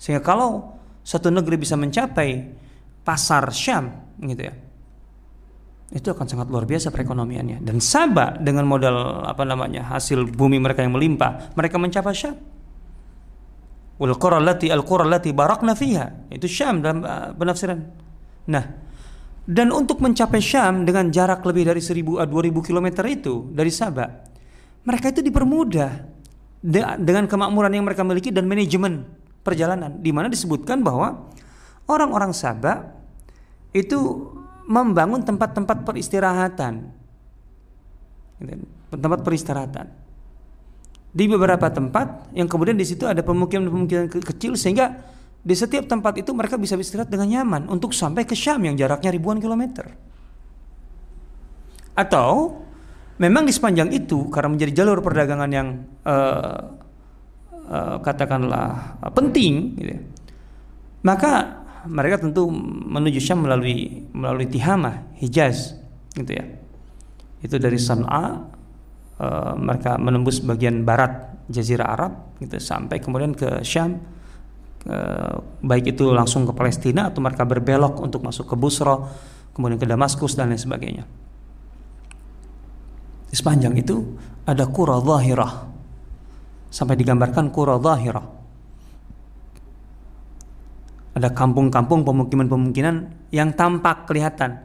sehingga kalau satu negeri bisa mencapai pasar Syam gitu ya itu akan sangat luar biasa perekonomiannya. Dan Sabah dengan modal apa namanya hasil bumi mereka yang melimpah mereka mencapai Syam. Wal qura allati al qura allati barakna fiha. Itu Syam dalam uh, penafsiran. Nah Dan untuk mencapai Syam dengan jarak lebih dari 1000 2000 km itu dari Sabah, mereka itu dipermudah dengan kemakmuran yang mereka miliki dan manajemen perjalanan di mana disebutkan bahwa orang-orang Sabah itu membangun tempat-tempat peristirahatan. Gitu, tempat peristirahatan. Di beberapa tempat yang kemudian di situ ada pemukiman-pemukiman kecil sehingga di setiap tempat itu mereka bisa beristirahat dengan nyaman untuk sampai ke Syam yang jaraknya ribuan kilometer. Atau memang di sepanjang itu karena menjadi jalur perdagangan yang uh, katakanlah uh, penting, gitu, ya, maka mereka tentu menuju Syam melalui melalui Tihamah, Hijaz, gitu ya. Itu dari San'a uh, mereka menembus bagian barat Jazirah Arab, gitu sampai kemudian ke Syam Eh, baik itu langsung ke Palestina atau mereka berbelok untuk masuk ke Busra, kemudian ke Damaskus dan lain sebagainya. Di sepanjang itu ada Qura Zahirah. Sampai digambarkan Qura Zahirah. Ada kampung-kampung pemukiman-pemukiman yang tampak kelihatan.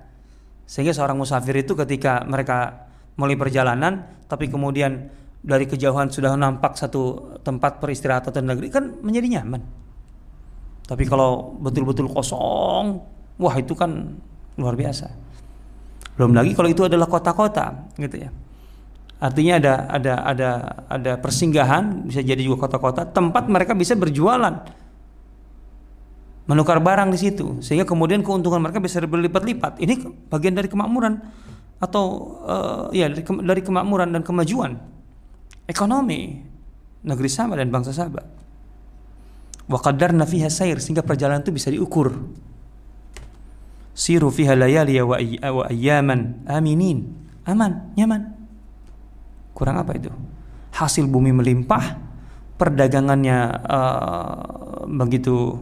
Sehingga seorang musafir itu ketika mereka mulai perjalanan tapi kemudian dari kejauhan sudah nampak satu tempat peristirahatan atau negeri kan menjadi nyaman tapi kalau betul-betul kosong, wah itu kan luar biasa. Belum lagi kalau itu adalah kota-kota, gitu ya. Artinya ada ada ada ada persinggahan, bisa jadi juga kota-kota, tempat mereka bisa berjualan, menukar barang di situ, sehingga kemudian keuntungan mereka bisa berlipat-lipat. Ini bagian dari kemakmuran atau uh, ya dari, dari kemakmuran dan kemajuan ekonomi negeri Sabah dan bangsa Sabah. Wa qaddarna fiha sair sehingga perjalanan itu bisa diukur. Siru fiha layali wa ayyaman aminin aman nyaman kurang apa itu? Hasil bumi melimpah perdagangannya uh, begitu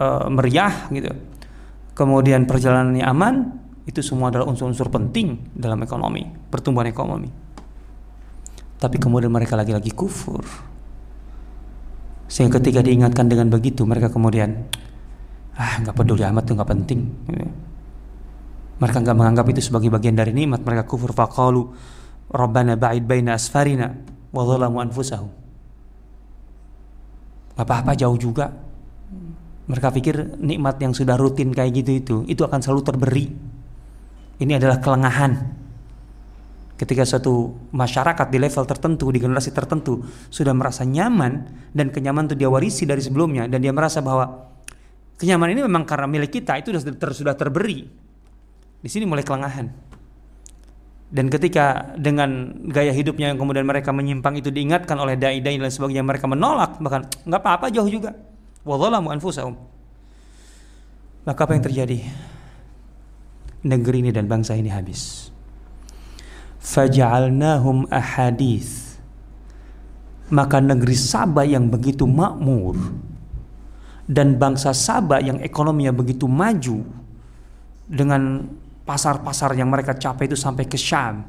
uh, meriah gitu. Kemudian perjalanannya aman itu semua adalah unsur-unsur penting dalam ekonomi pertumbuhan ekonomi. Tapi kemudian mereka lagi-lagi kufur. Sehingga ketika diingatkan dengan begitu mereka kemudian ah nggak peduli amat tuh nggak penting. Mereka nggak menganggap itu sebagai bagian dari nikmat. Mereka kufur. Faqalu Rabbana ba'id baina asfarina wa dhalamu anfusahum. Apa-apa jauh juga. Mereka pikir nikmat yang sudah rutin kayak gitu itu itu akan selalu terberi. Ini adalah kelengahan ketika suatu masyarakat di level tertentu di generasi tertentu sudah merasa nyaman dan kenyamanan itu dia warisi dari sebelumnya dan dia merasa bahwa kenyamanan ini memang karena milik kita itu sudah ter, sudah terberi di sini mulai kelengahan dan ketika dengan gaya hidupnya yang kemudian mereka menyimpang itu diingatkan oleh dai-dai dan sebagainya mereka menolak bahkan nggak apa-apa jauh juga. Wadzalamu anfusahum. Maka apa yang terjadi? Negeri ini dan bangsa ini habis. Faja'alnahum ahadith. Maka negeri Sabah yang begitu makmur dan bangsa Sabah yang ekonominya begitu maju dengan pasar-pasar yang mereka capai itu sampai ke Syam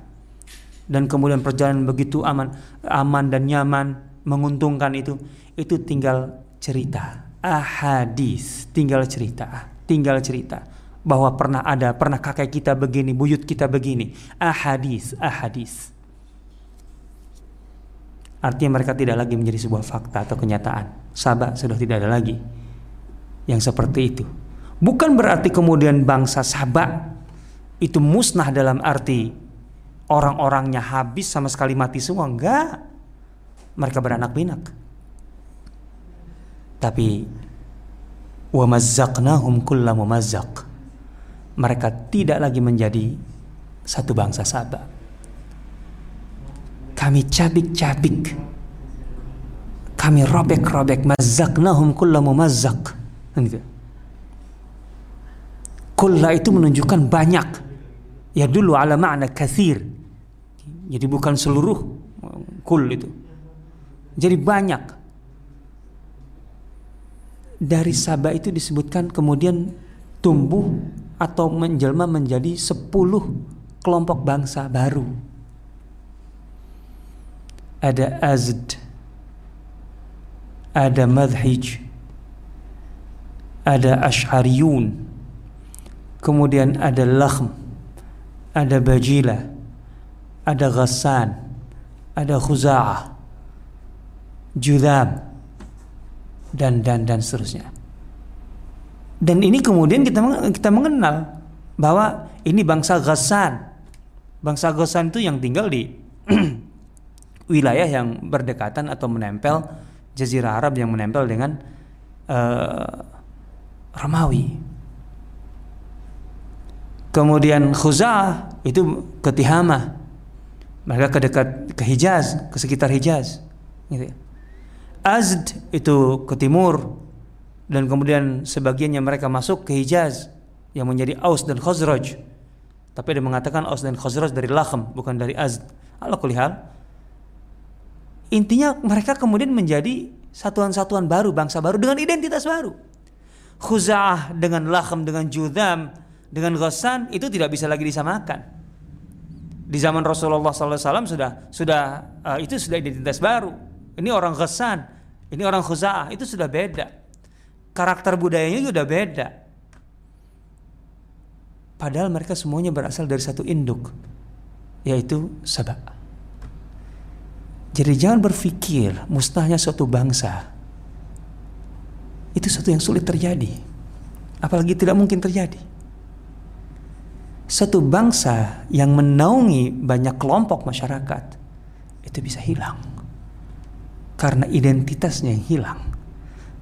dan kemudian perjalanan begitu aman aman dan nyaman menguntungkan itu itu tinggal cerita ahadis tinggal cerita tinggal cerita bahwa pernah ada, pernah kakek kita begini, buyut kita begini. Ahadis, ahadis. Artinya mereka tidak lagi menjadi sebuah fakta atau kenyataan. Sabah sudah tidak ada lagi yang seperti itu. Bukan berarti kemudian bangsa Sabah itu musnah dalam arti orang-orangnya habis sama sekali mati semua. Enggak. Mereka beranak pinak. Tapi wa mazzaqnahum kulla mumazzaq mereka tidak lagi menjadi satu bangsa Sabah. Kami cabik-cabik. Kami robek-robek mazaknahum kulla mumazzaq. Gitu. Kulla itu menunjukkan banyak. Ya dulu ala makna kathir. Jadi bukan seluruh kul itu. Jadi banyak. Dari Sabah itu disebutkan kemudian tumbuh atau menjelma menjadi sepuluh kelompok bangsa baru. Ada Azd, ada Madhij, ada Ash'ariyun, kemudian ada lakhm, ada bajila, ada ghassan, ada khuza'ah, judam, dan dan dan seterusnya. Dan ini kemudian kita kita mengenal bahwa ini bangsa Ghassan. Bangsa Ghassan itu yang tinggal di wilayah yang berdekatan atau menempel jazirah Arab yang menempel dengan uh, Romawi. Kemudian Khuza'ah itu ke Tihamah. Mereka ke dekat ke Hijaz, ke sekitar Hijaz. Gitu. Ya. Azd itu ke timur dan kemudian sebagiannya mereka masuk ke Hijaz yang menjadi Aus dan Khazraj. Tapi ada mengatakan Aus dan Khazraj dari Lakhm bukan dari Azd. Allah kulihal. Intinya mereka kemudian menjadi satuan-satuan baru, bangsa baru dengan identitas baru. Khuza'ah dengan Lakhm dengan Judam dengan Ghassan itu tidak bisa lagi disamakan. Di zaman Rasulullah SAW sudah sudah uh, itu sudah identitas baru. Ini orang Ghassan, ini orang Khuza'ah itu sudah beda. Karakter budayanya juga beda. Padahal mereka semuanya berasal dari satu induk, yaitu Sabah. Jadi jangan berpikir mustahnya suatu bangsa itu sesuatu yang sulit terjadi. Apalagi tidak mungkin terjadi. Satu bangsa yang menaungi banyak kelompok masyarakat itu bisa hilang. Karena identitasnya yang hilang.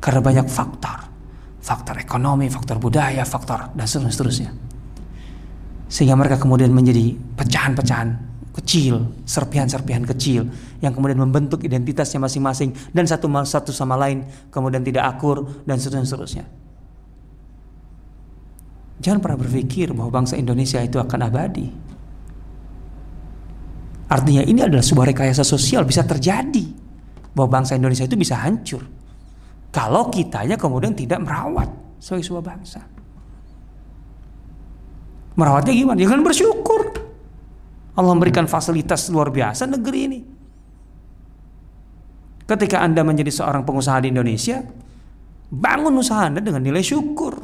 Karena banyak faktor. Faktor ekonomi, faktor budaya, faktor dan seterusnya. Sehingga mereka kemudian menjadi pecahan-pecahan kecil, serpihan-serpihan kecil yang kemudian membentuk identitasnya masing-masing dan satu satu sama lain kemudian tidak akur dan seterusnya. Jangan pernah berpikir bahwa bangsa Indonesia itu akan abadi. Artinya ini adalah sebuah rekayasa sosial bisa terjadi bahwa bangsa Indonesia itu bisa hancur kalau kitanya kemudian tidak merawat sebagai sebuah bangsa. Merawatnya gimana? Jangan bersyukur. Allah memberikan fasilitas luar biasa negeri ini. Ketika Anda menjadi seorang pengusaha di Indonesia, bangun usaha Anda dengan nilai syukur.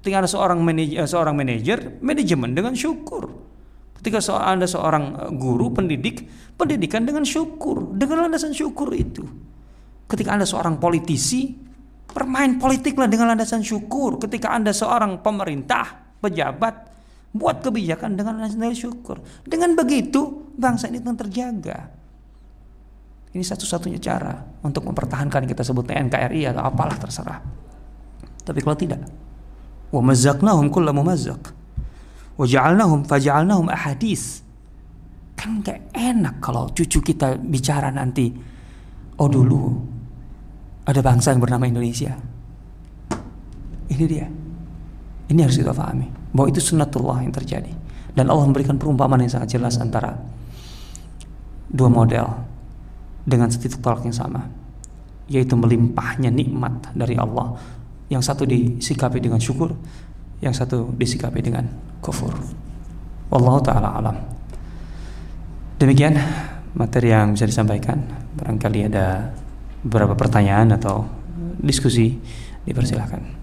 Ketika Anda seorang manajer, eh, seorang manajer, manajemen dengan syukur. Ketika Anda seorang eh, guru, pendidik, pendidikan dengan syukur, dengan landasan syukur itu. Ketika Anda seorang politisi, bermain politiklah dengan landasan syukur. Ketika Anda seorang pemerintah, pejabat, Buat kebijakan dengan nilai syukur. Dengan begitu bangsa ini akan terjaga. Ini satu-satunya cara untuk mempertahankan kita sebutnya NKRI atau apalah terserah. Tapi kalau tidak, wa mazzaqnahum kulla mumazzaq. Wa ja'alnahum ahadis. Kan gak enak kalau cucu kita bicara nanti, oh dulu ada bangsa yang bernama Indonesia. Ini dia. Ini harus kita pahami bahwa itu sunnatullah yang terjadi dan Allah memberikan perumpamaan yang sangat jelas antara dua model dengan setitik tolak yang sama yaitu melimpahnya nikmat dari Allah yang satu disikapi dengan syukur yang satu disikapi dengan kufur. Wallahu ta'ala alam. Demikian materi yang bisa disampaikan. Barangkali ada beberapa pertanyaan atau diskusi dipersilahkan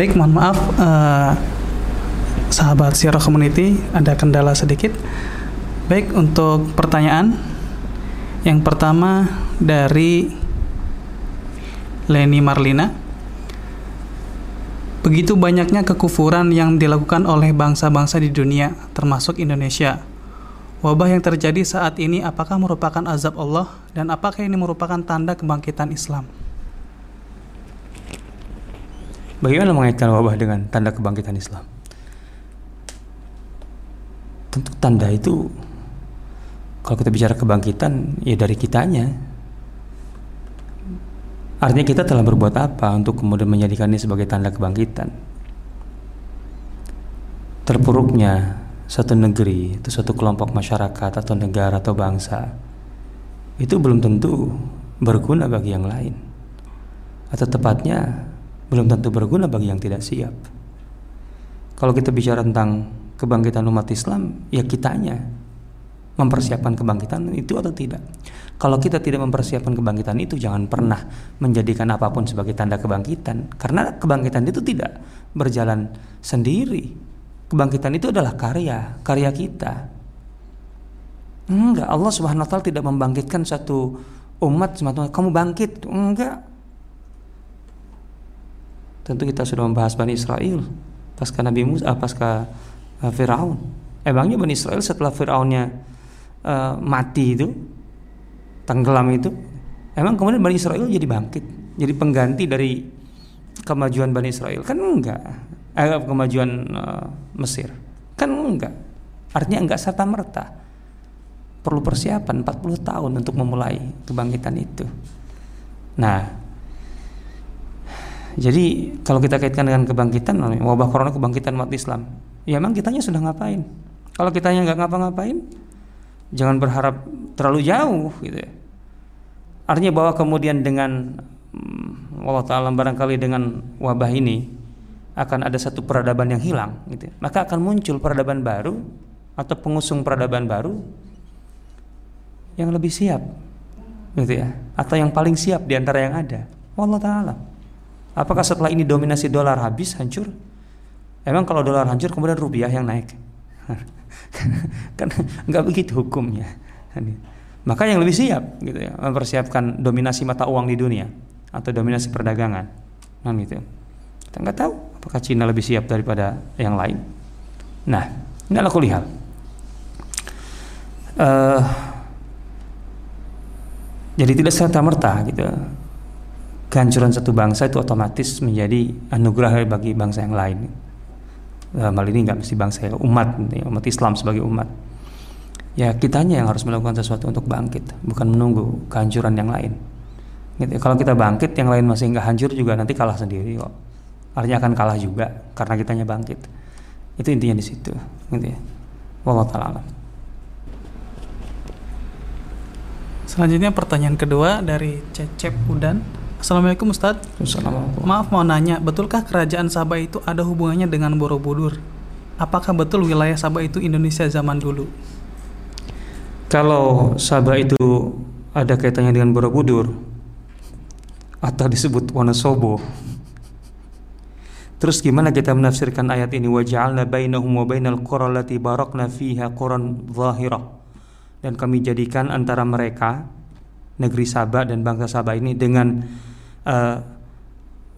Baik, mohon maaf uh, sahabat Sierra Community ada kendala sedikit. Baik, untuk pertanyaan yang pertama dari Leni Marlina. Begitu banyaknya kekufuran yang dilakukan oleh bangsa-bangsa di dunia, termasuk Indonesia. Wabah yang terjadi saat ini apakah merupakan azab Allah dan apakah ini merupakan tanda kebangkitan Islam? Bagaimana mengaitkan wabah dengan tanda kebangkitan Islam? Tentu tanda itu kalau kita bicara kebangkitan ya dari kitanya. Artinya kita telah berbuat apa untuk kemudian menjadikan ini sebagai tanda kebangkitan? Terpuruknya satu negeri, atau satu kelompok masyarakat atau negara atau bangsa itu belum tentu berguna bagi yang lain. Atau tepatnya belum tentu berguna bagi yang tidak siap. Kalau kita bicara tentang kebangkitan umat Islam, ya kitanya mempersiapkan kebangkitan itu atau tidak. Kalau kita tidak mempersiapkan kebangkitan itu, jangan pernah menjadikan apa pun sebagai tanda kebangkitan, karena kebangkitan itu tidak berjalan sendiri. Kebangkitan itu adalah karya, karya kita. Enggak, Allah Subhanahu wa taala tidak membangkitkan satu umat semata kamu bangkit. Enggak. Tentu kita sudah membahas Bani Israel pasca Nabi Musa, ah, pasca uh, Firaun. Emangnya Bani Israel setelah Firaunnya uh, mati itu, tenggelam itu, emang kemudian Bani Israel jadi bangkit, jadi pengganti dari kemajuan Bani Israel? Kan enggak. Eh, kemajuan uh, Mesir. Kan enggak. Artinya enggak serta merta. Perlu persiapan 40 tahun untuk memulai kebangkitan itu. Nah, jadi kalau kita kaitkan dengan kebangkitan wabah corona kebangkitan umat Islam, ya emang kitanya sudah ngapain? Kalau kitanya nggak ngapa-ngapain, jangan berharap terlalu jauh gitu ya. Artinya bahwa kemudian dengan hmm, Allah Taala barangkali dengan wabah ini akan ada satu peradaban yang hilang gitu. Ya. Maka akan muncul peradaban baru atau pengusung peradaban baru yang lebih siap gitu ya atau yang paling siap di antara yang ada. Allah taala. Apakah setelah ini dominasi dolar habis hancur? Emang kalau dolar hancur kemudian rupiah yang naik? kan nggak begitu hukumnya. Maka yang lebih siap gitu ya mempersiapkan dominasi mata uang di dunia atau dominasi perdagangan. Nah gitu. Kita nggak tahu apakah Cina lebih siap daripada yang lain. Nah, ini adalah kulihat. Uh, jadi tidak serta merta gitu kehancuran satu bangsa itu otomatis menjadi anugerah bagi bangsa yang lain. Dalam hal ini nggak mesti bangsa ya, umat, ya, umat Islam sebagai umat. Ya kitanya yang harus melakukan sesuatu untuk bangkit, bukan menunggu kehancuran yang lain. Gitu. Kalau kita bangkit, yang lain masih nggak hancur juga nanti kalah sendiri kok. Artinya akan kalah juga karena kitanya bangkit. Itu intinya di situ. Gitu ya. Wallahu taala Selanjutnya pertanyaan kedua dari Cecep Udan. Assalamualaikum Ustaz. Assalamualaikum. Maaf mau nanya, betulkah kerajaan Sabah itu ada hubungannya dengan Borobudur? Apakah betul wilayah Sabah itu Indonesia zaman dulu? Kalau Sabah itu ada kaitannya dengan Borobudur atau disebut Wonosobo. Terus gimana kita menafsirkan ayat ini waja'alna bainahum wa bainal qura allati barakna fiha quran zahirah dan kami jadikan antara mereka negeri Sabah dan bangsa Sabah ini dengan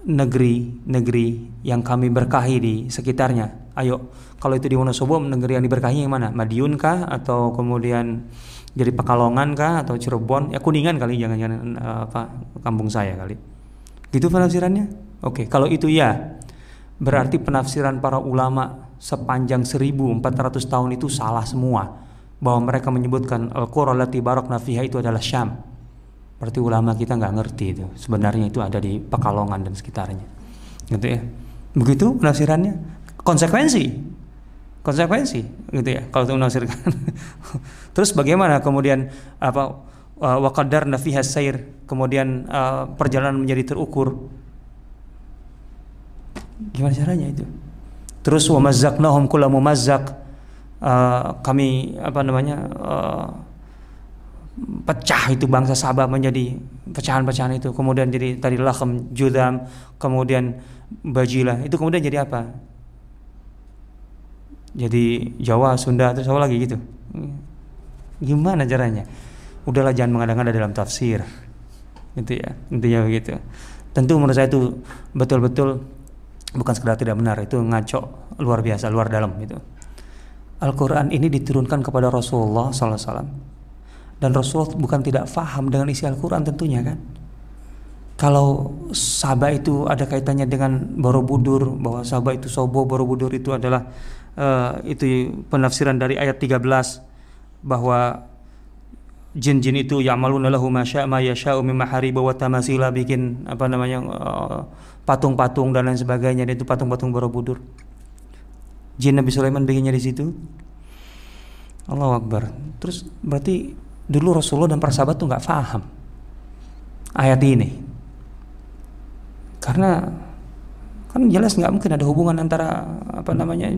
negeri-negeri uh, yang kami berkahi di sekitarnya. Ayo, kalau itu di Wonosobo negeri yang diberkahi yang mana? Madiun kah atau kemudian jadi Pekalongan kah atau Cirebon? Ya Kuningan kali jangan-jangan uh, apa kampung saya kali. Gitu penafsirannya? Oke, kalau itu ya. Berarti penafsiran para ulama sepanjang 1400 tahun itu salah semua. Bahwa mereka menyebutkan Al-Qura lati barakna fiha itu adalah Syam Berarti ulama kita nggak ngerti itu. Sebenarnya itu ada di Pekalongan dan sekitarnya. Gitu ya. Begitu penafsirannya. Konsekuensi. Konsekuensi gitu ya kalau itu menafsirkan. Terus bagaimana kemudian apa wakadar nafihas sair kemudian uh, perjalanan menjadi terukur gimana caranya itu terus wa mazzaqnahum kulla mumazzaq uh, kami apa namanya uh, pecah itu bangsa Sabah menjadi pecahan-pecahan itu. Kemudian jadi tadi lakem judam kemudian bajilah. Itu kemudian jadi apa? Jadi Jawa Sunda terus apa lagi gitu? Gimana caranya? Udahlah jangan mengada-ngada dalam tafsir. Gitu ya intinya begitu. Tentu menurut saya itu betul-betul bukan sekedar tidak benar itu ngaco luar biasa luar dalam itu Al-Quran ini diturunkan kepada Rasulullah SAW dan Rasulullah bukan tidak faham dengan isi Al-Quran tentunya kan kalau sahabat itu ada kaitannya dengan Borobudur bahwa sahabat itu sobo Borobudur itu adalah uh, itu penafsiran dari ayat 13 bahwa jin-jin itu ya'maluna lahu ma syaa ma yasha'u mimma hariba wa tamasila bikin apa namanya uh, patung-patung dan lain sebagainya dan itu patung-patung Borobudur. Jin Nabi Sulaiman bikinnya di situ. Allah Akbar. Terus berarti dulu Rasulullah dan para sahabat tuh nggak paham ayat ini. Karena kan jelas nggak mungkin ada hubungan antara apa namanya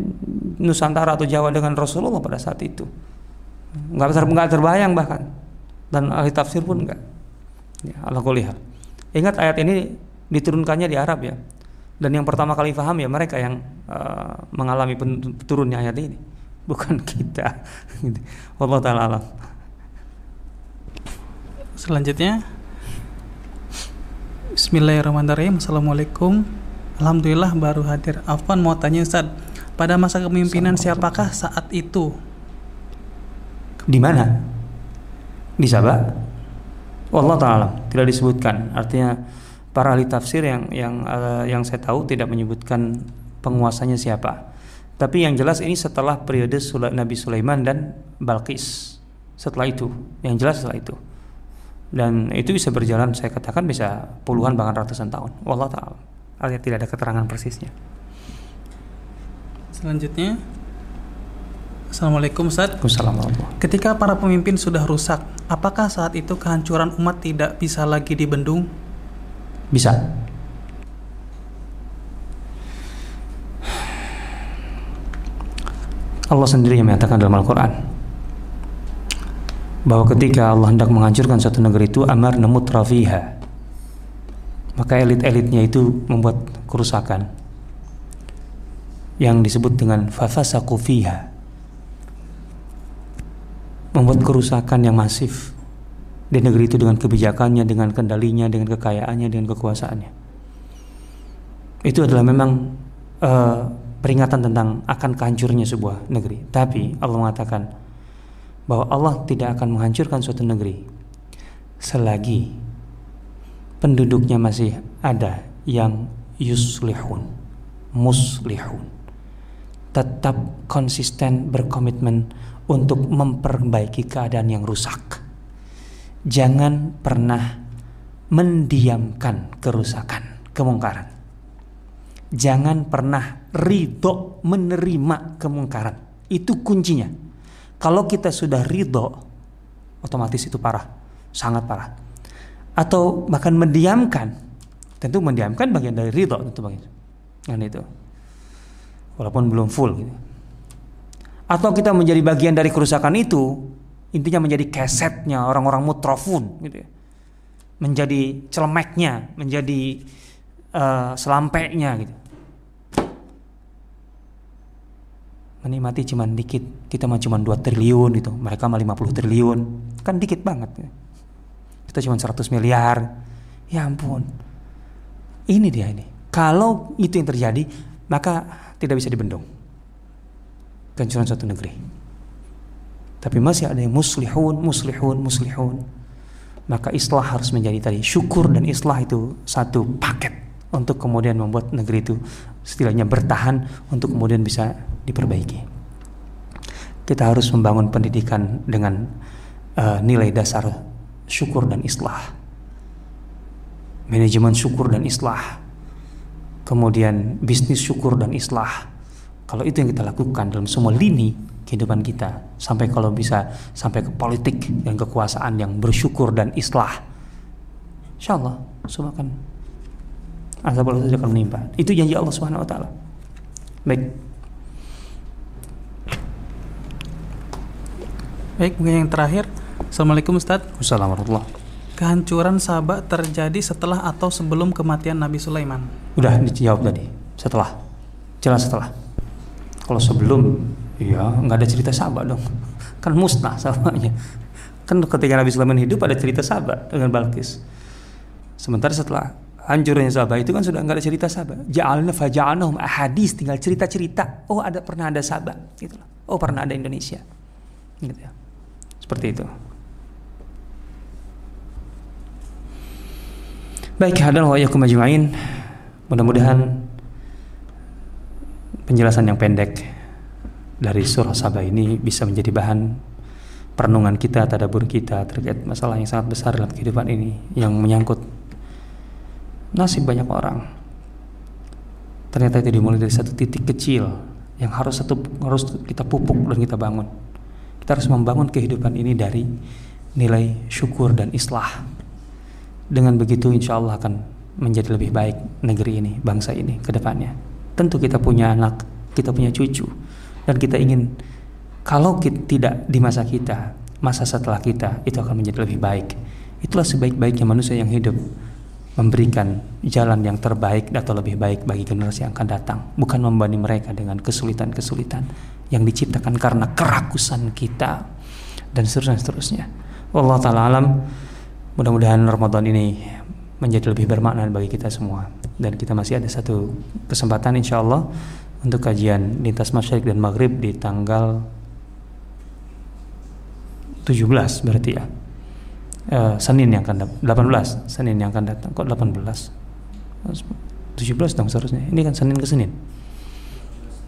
Nusantara atau Jawa dengan Rasulullah pada saat itu. Nggak ter, nggak terbayang bahkan. Dan ahli tafsir pun nggak. Ya, Allah kulihat ingat ayat ini diturunkannya di Arab ya. Dan yang pertama kali paham ya mereka yang uh, mengalami turunnya ayat ini. Bukan kita. Allah taala selanjutnya Bismillahirrahmanirrahim Assalamualaikum Alhamdulillah baru hadir Afwan mau tanya Ustaz Pada masa kepemimpinan siapakah saat itu? Di mana? Di Sabah? Wallah taala tidak disebutkan. Artinya para ahli tafsir yang yang uh, yang saya tahu tidak menyebutkan penguasanya siapa. Tapi yang jelas ini setelah periode Nabi Sulaiman dan Balkis. Setelah itu, yang jelas setelah itu. Dan itu bisa berjalan saya katakan bisa puluhan bahkan ratusan tahun. Wallah taala. Artinya tidak ada keterangan persisnya. Selanjutnya Assalamualaikum Ustaz. Assalamualaikum. Ketika para pemimpin sudah rusak, apakah saat itu kehancuran umat tidak bisa lagi dibendung? Bisa. Allah sendiri yang menyatakan dalam Al-Quran bahwa ketika Allah hendak menghancurkan suatu negeri itu amar nemut rafiha maka elit-elitnya itu membuat kerusakan yang disebut dengan fafasaku fiha membuat kerusakan yang masif di negeri itu dengan kebijakannya, dengan kendalinya, dengan kekayaannya, dengan kekuasaannya. Itu adalah memang uh, peringatan tentang akan kehancurnya sebuah negeri. Tapi Allah mengatakan bahwa Allah tidak akan menghancurkan suatu negeri selagi penduduknya masih ada yang yuslihun, muslihun. Tetap konsisten berkomitmen untuk memperbaiki keadaan yang rusak jangan pernah mendiamkan kerusakan, kemungkaran. Jangan pernah ridho menerima kemungkaran. Itu kuncinya. Kalau kita sudah ridho, otomatis itu parah, sangat parah. Atau bahkan mendiamkan, tentu mendiamkan bagian dari ridho tentu bagian. Kan itu. Walaupun belum full gitu. Atau kita menjadi bagian dari kerusakan itu, intinya menjadi kesetnya orang-orang mutrafun gitu ya. menjadi celemeknya menjadi uh, selampeknya gitu menikmati cuma dikit. Kita mah cuma 2 triliun gitu. Mereka mah 50 triliun. Kan dikit banget ya. kita cuma 100 miliar. Ya ampun. Ini dia ini. Kalau itu yang terjadi maka tidak bisa dibendung. Kehancuran suatu negeri. Tapi masih ada yang muslihun, muslihun, muslihun. Maka islah harus menjadi tadi. Syukur dan islah itu satu paket untuk kemudian membuat negeri itu setidaknya bertahan untuk kemudian bisa diperbaiki. Kita harus membangun pendidikan dengan uh, nilai dasar syukur dan islah. Manajemen syukur dan islah. Kemudian bisnis syukur dan islah. Kalau itu yang kita lakukan dalam semua lini kehidupan kita sampai kalau bisa sampai ke politik dan kekuasaan yang bersyukur dan islah insya Allah semua akan azab Allah akan menimpa itu janji Allah Subhanahu Wa Taala baik baik mungkin yang terakhir Assalamualaikum Ustaz Assalamualaikum Kehancuran Sabah terjadi setelah atau sebelum kematian Nabi Sulaiman? Udah dijawab tadi. Setelah. Jelas setelah. Kalau sebelum Iya, nggak ada cerita sahabat dong. Kan musnah sahabatnya. Kan ketika Nabi Sulaiman hidup ada cerita sahabat dengan Balkis. Sementara setelah hancurnya Sabah itu kan sudah nggak ada cerita Sabah. Ja'alna faja'alnahum ahadis tinggal cerita-cerita. Oh ada pernah ada Sabah gitu. Oh pernah ada Indonesia. Gitu ya. Seperti itu. Baik, hadal wa yakum. Mudah-mudahan penjelasan yang pendek dari surah Sabah ini bisa menjadi bahan perenungan kita, tadabur kita terkait masalah yang sangat besar dalam kehidupan ini yang menyangkut nasib banyak orang. Ternyata itu dimulai dari satu titik kecil yang harus satu harus kita pupuk dan kita bangun. Kita harus membangun kehidupan ini dari nilai syukur dan islah. Dengan begitu insya Allah akan menjadi lebih baik negeri ini, bangsa ini ke depannya. Tentu kita punya anak, kita punya cucu, dan kita ingin kalau kita, tidak di masa kita, masa setelah kita itu akan menjadi lebih baik. Itulah sebaik-baiknya manusia yang hidup memberikan jalan yang terbaik atau lebih baik bagi generasi yang akan datang, bukan membanding mereka dengan kesulitan-kesulitan yang diciptakan karena kerakusan kita dan seterusnya seterusnya. Allah taala alam. Mudah-mudahan Ramadan ini menjadi lebih bermakna bagi kita semua dan kita masih ada satu kesempatan insya Allah untuk kajian lintas masyarakat dan maghrib di tanggal 17 berarti ya uh, Senin yang akan datang. 18 Senin yang akan datang. Kok 18 17 dong seharusnya. Ini kan Senin ke Senin.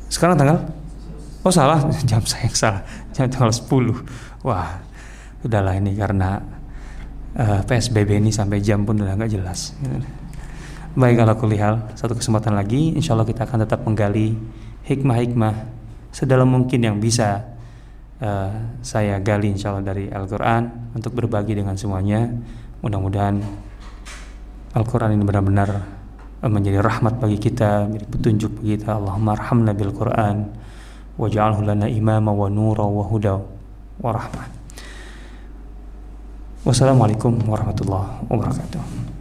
Sekarang tanggal? Oh salah. Jam saya yang salah. Jam tanggal 10 wah udahlah ini karena uh, eh, PSBB ini sampai jam pun udah nggak jelas. Baik kalau kulihal satu kesempatan lagi. Insya Allah kita akan tetap menggali hikmah-hikmah sedalam mungkin yang bisa uh, saya gali insya Allah dari Al-Quran untuk berbagi dengan semuanya. Mudah-mudahan Al-Quran ini benar-benar uh, menjadi rahmat bagi kita, menjadi petunjuk bagi kita. Allahumma arhamna bil Quran waj'alhu lana imama wa nura wa huda wa rahmah. Wassalamualaikum warahmatullahi wabarakatuh.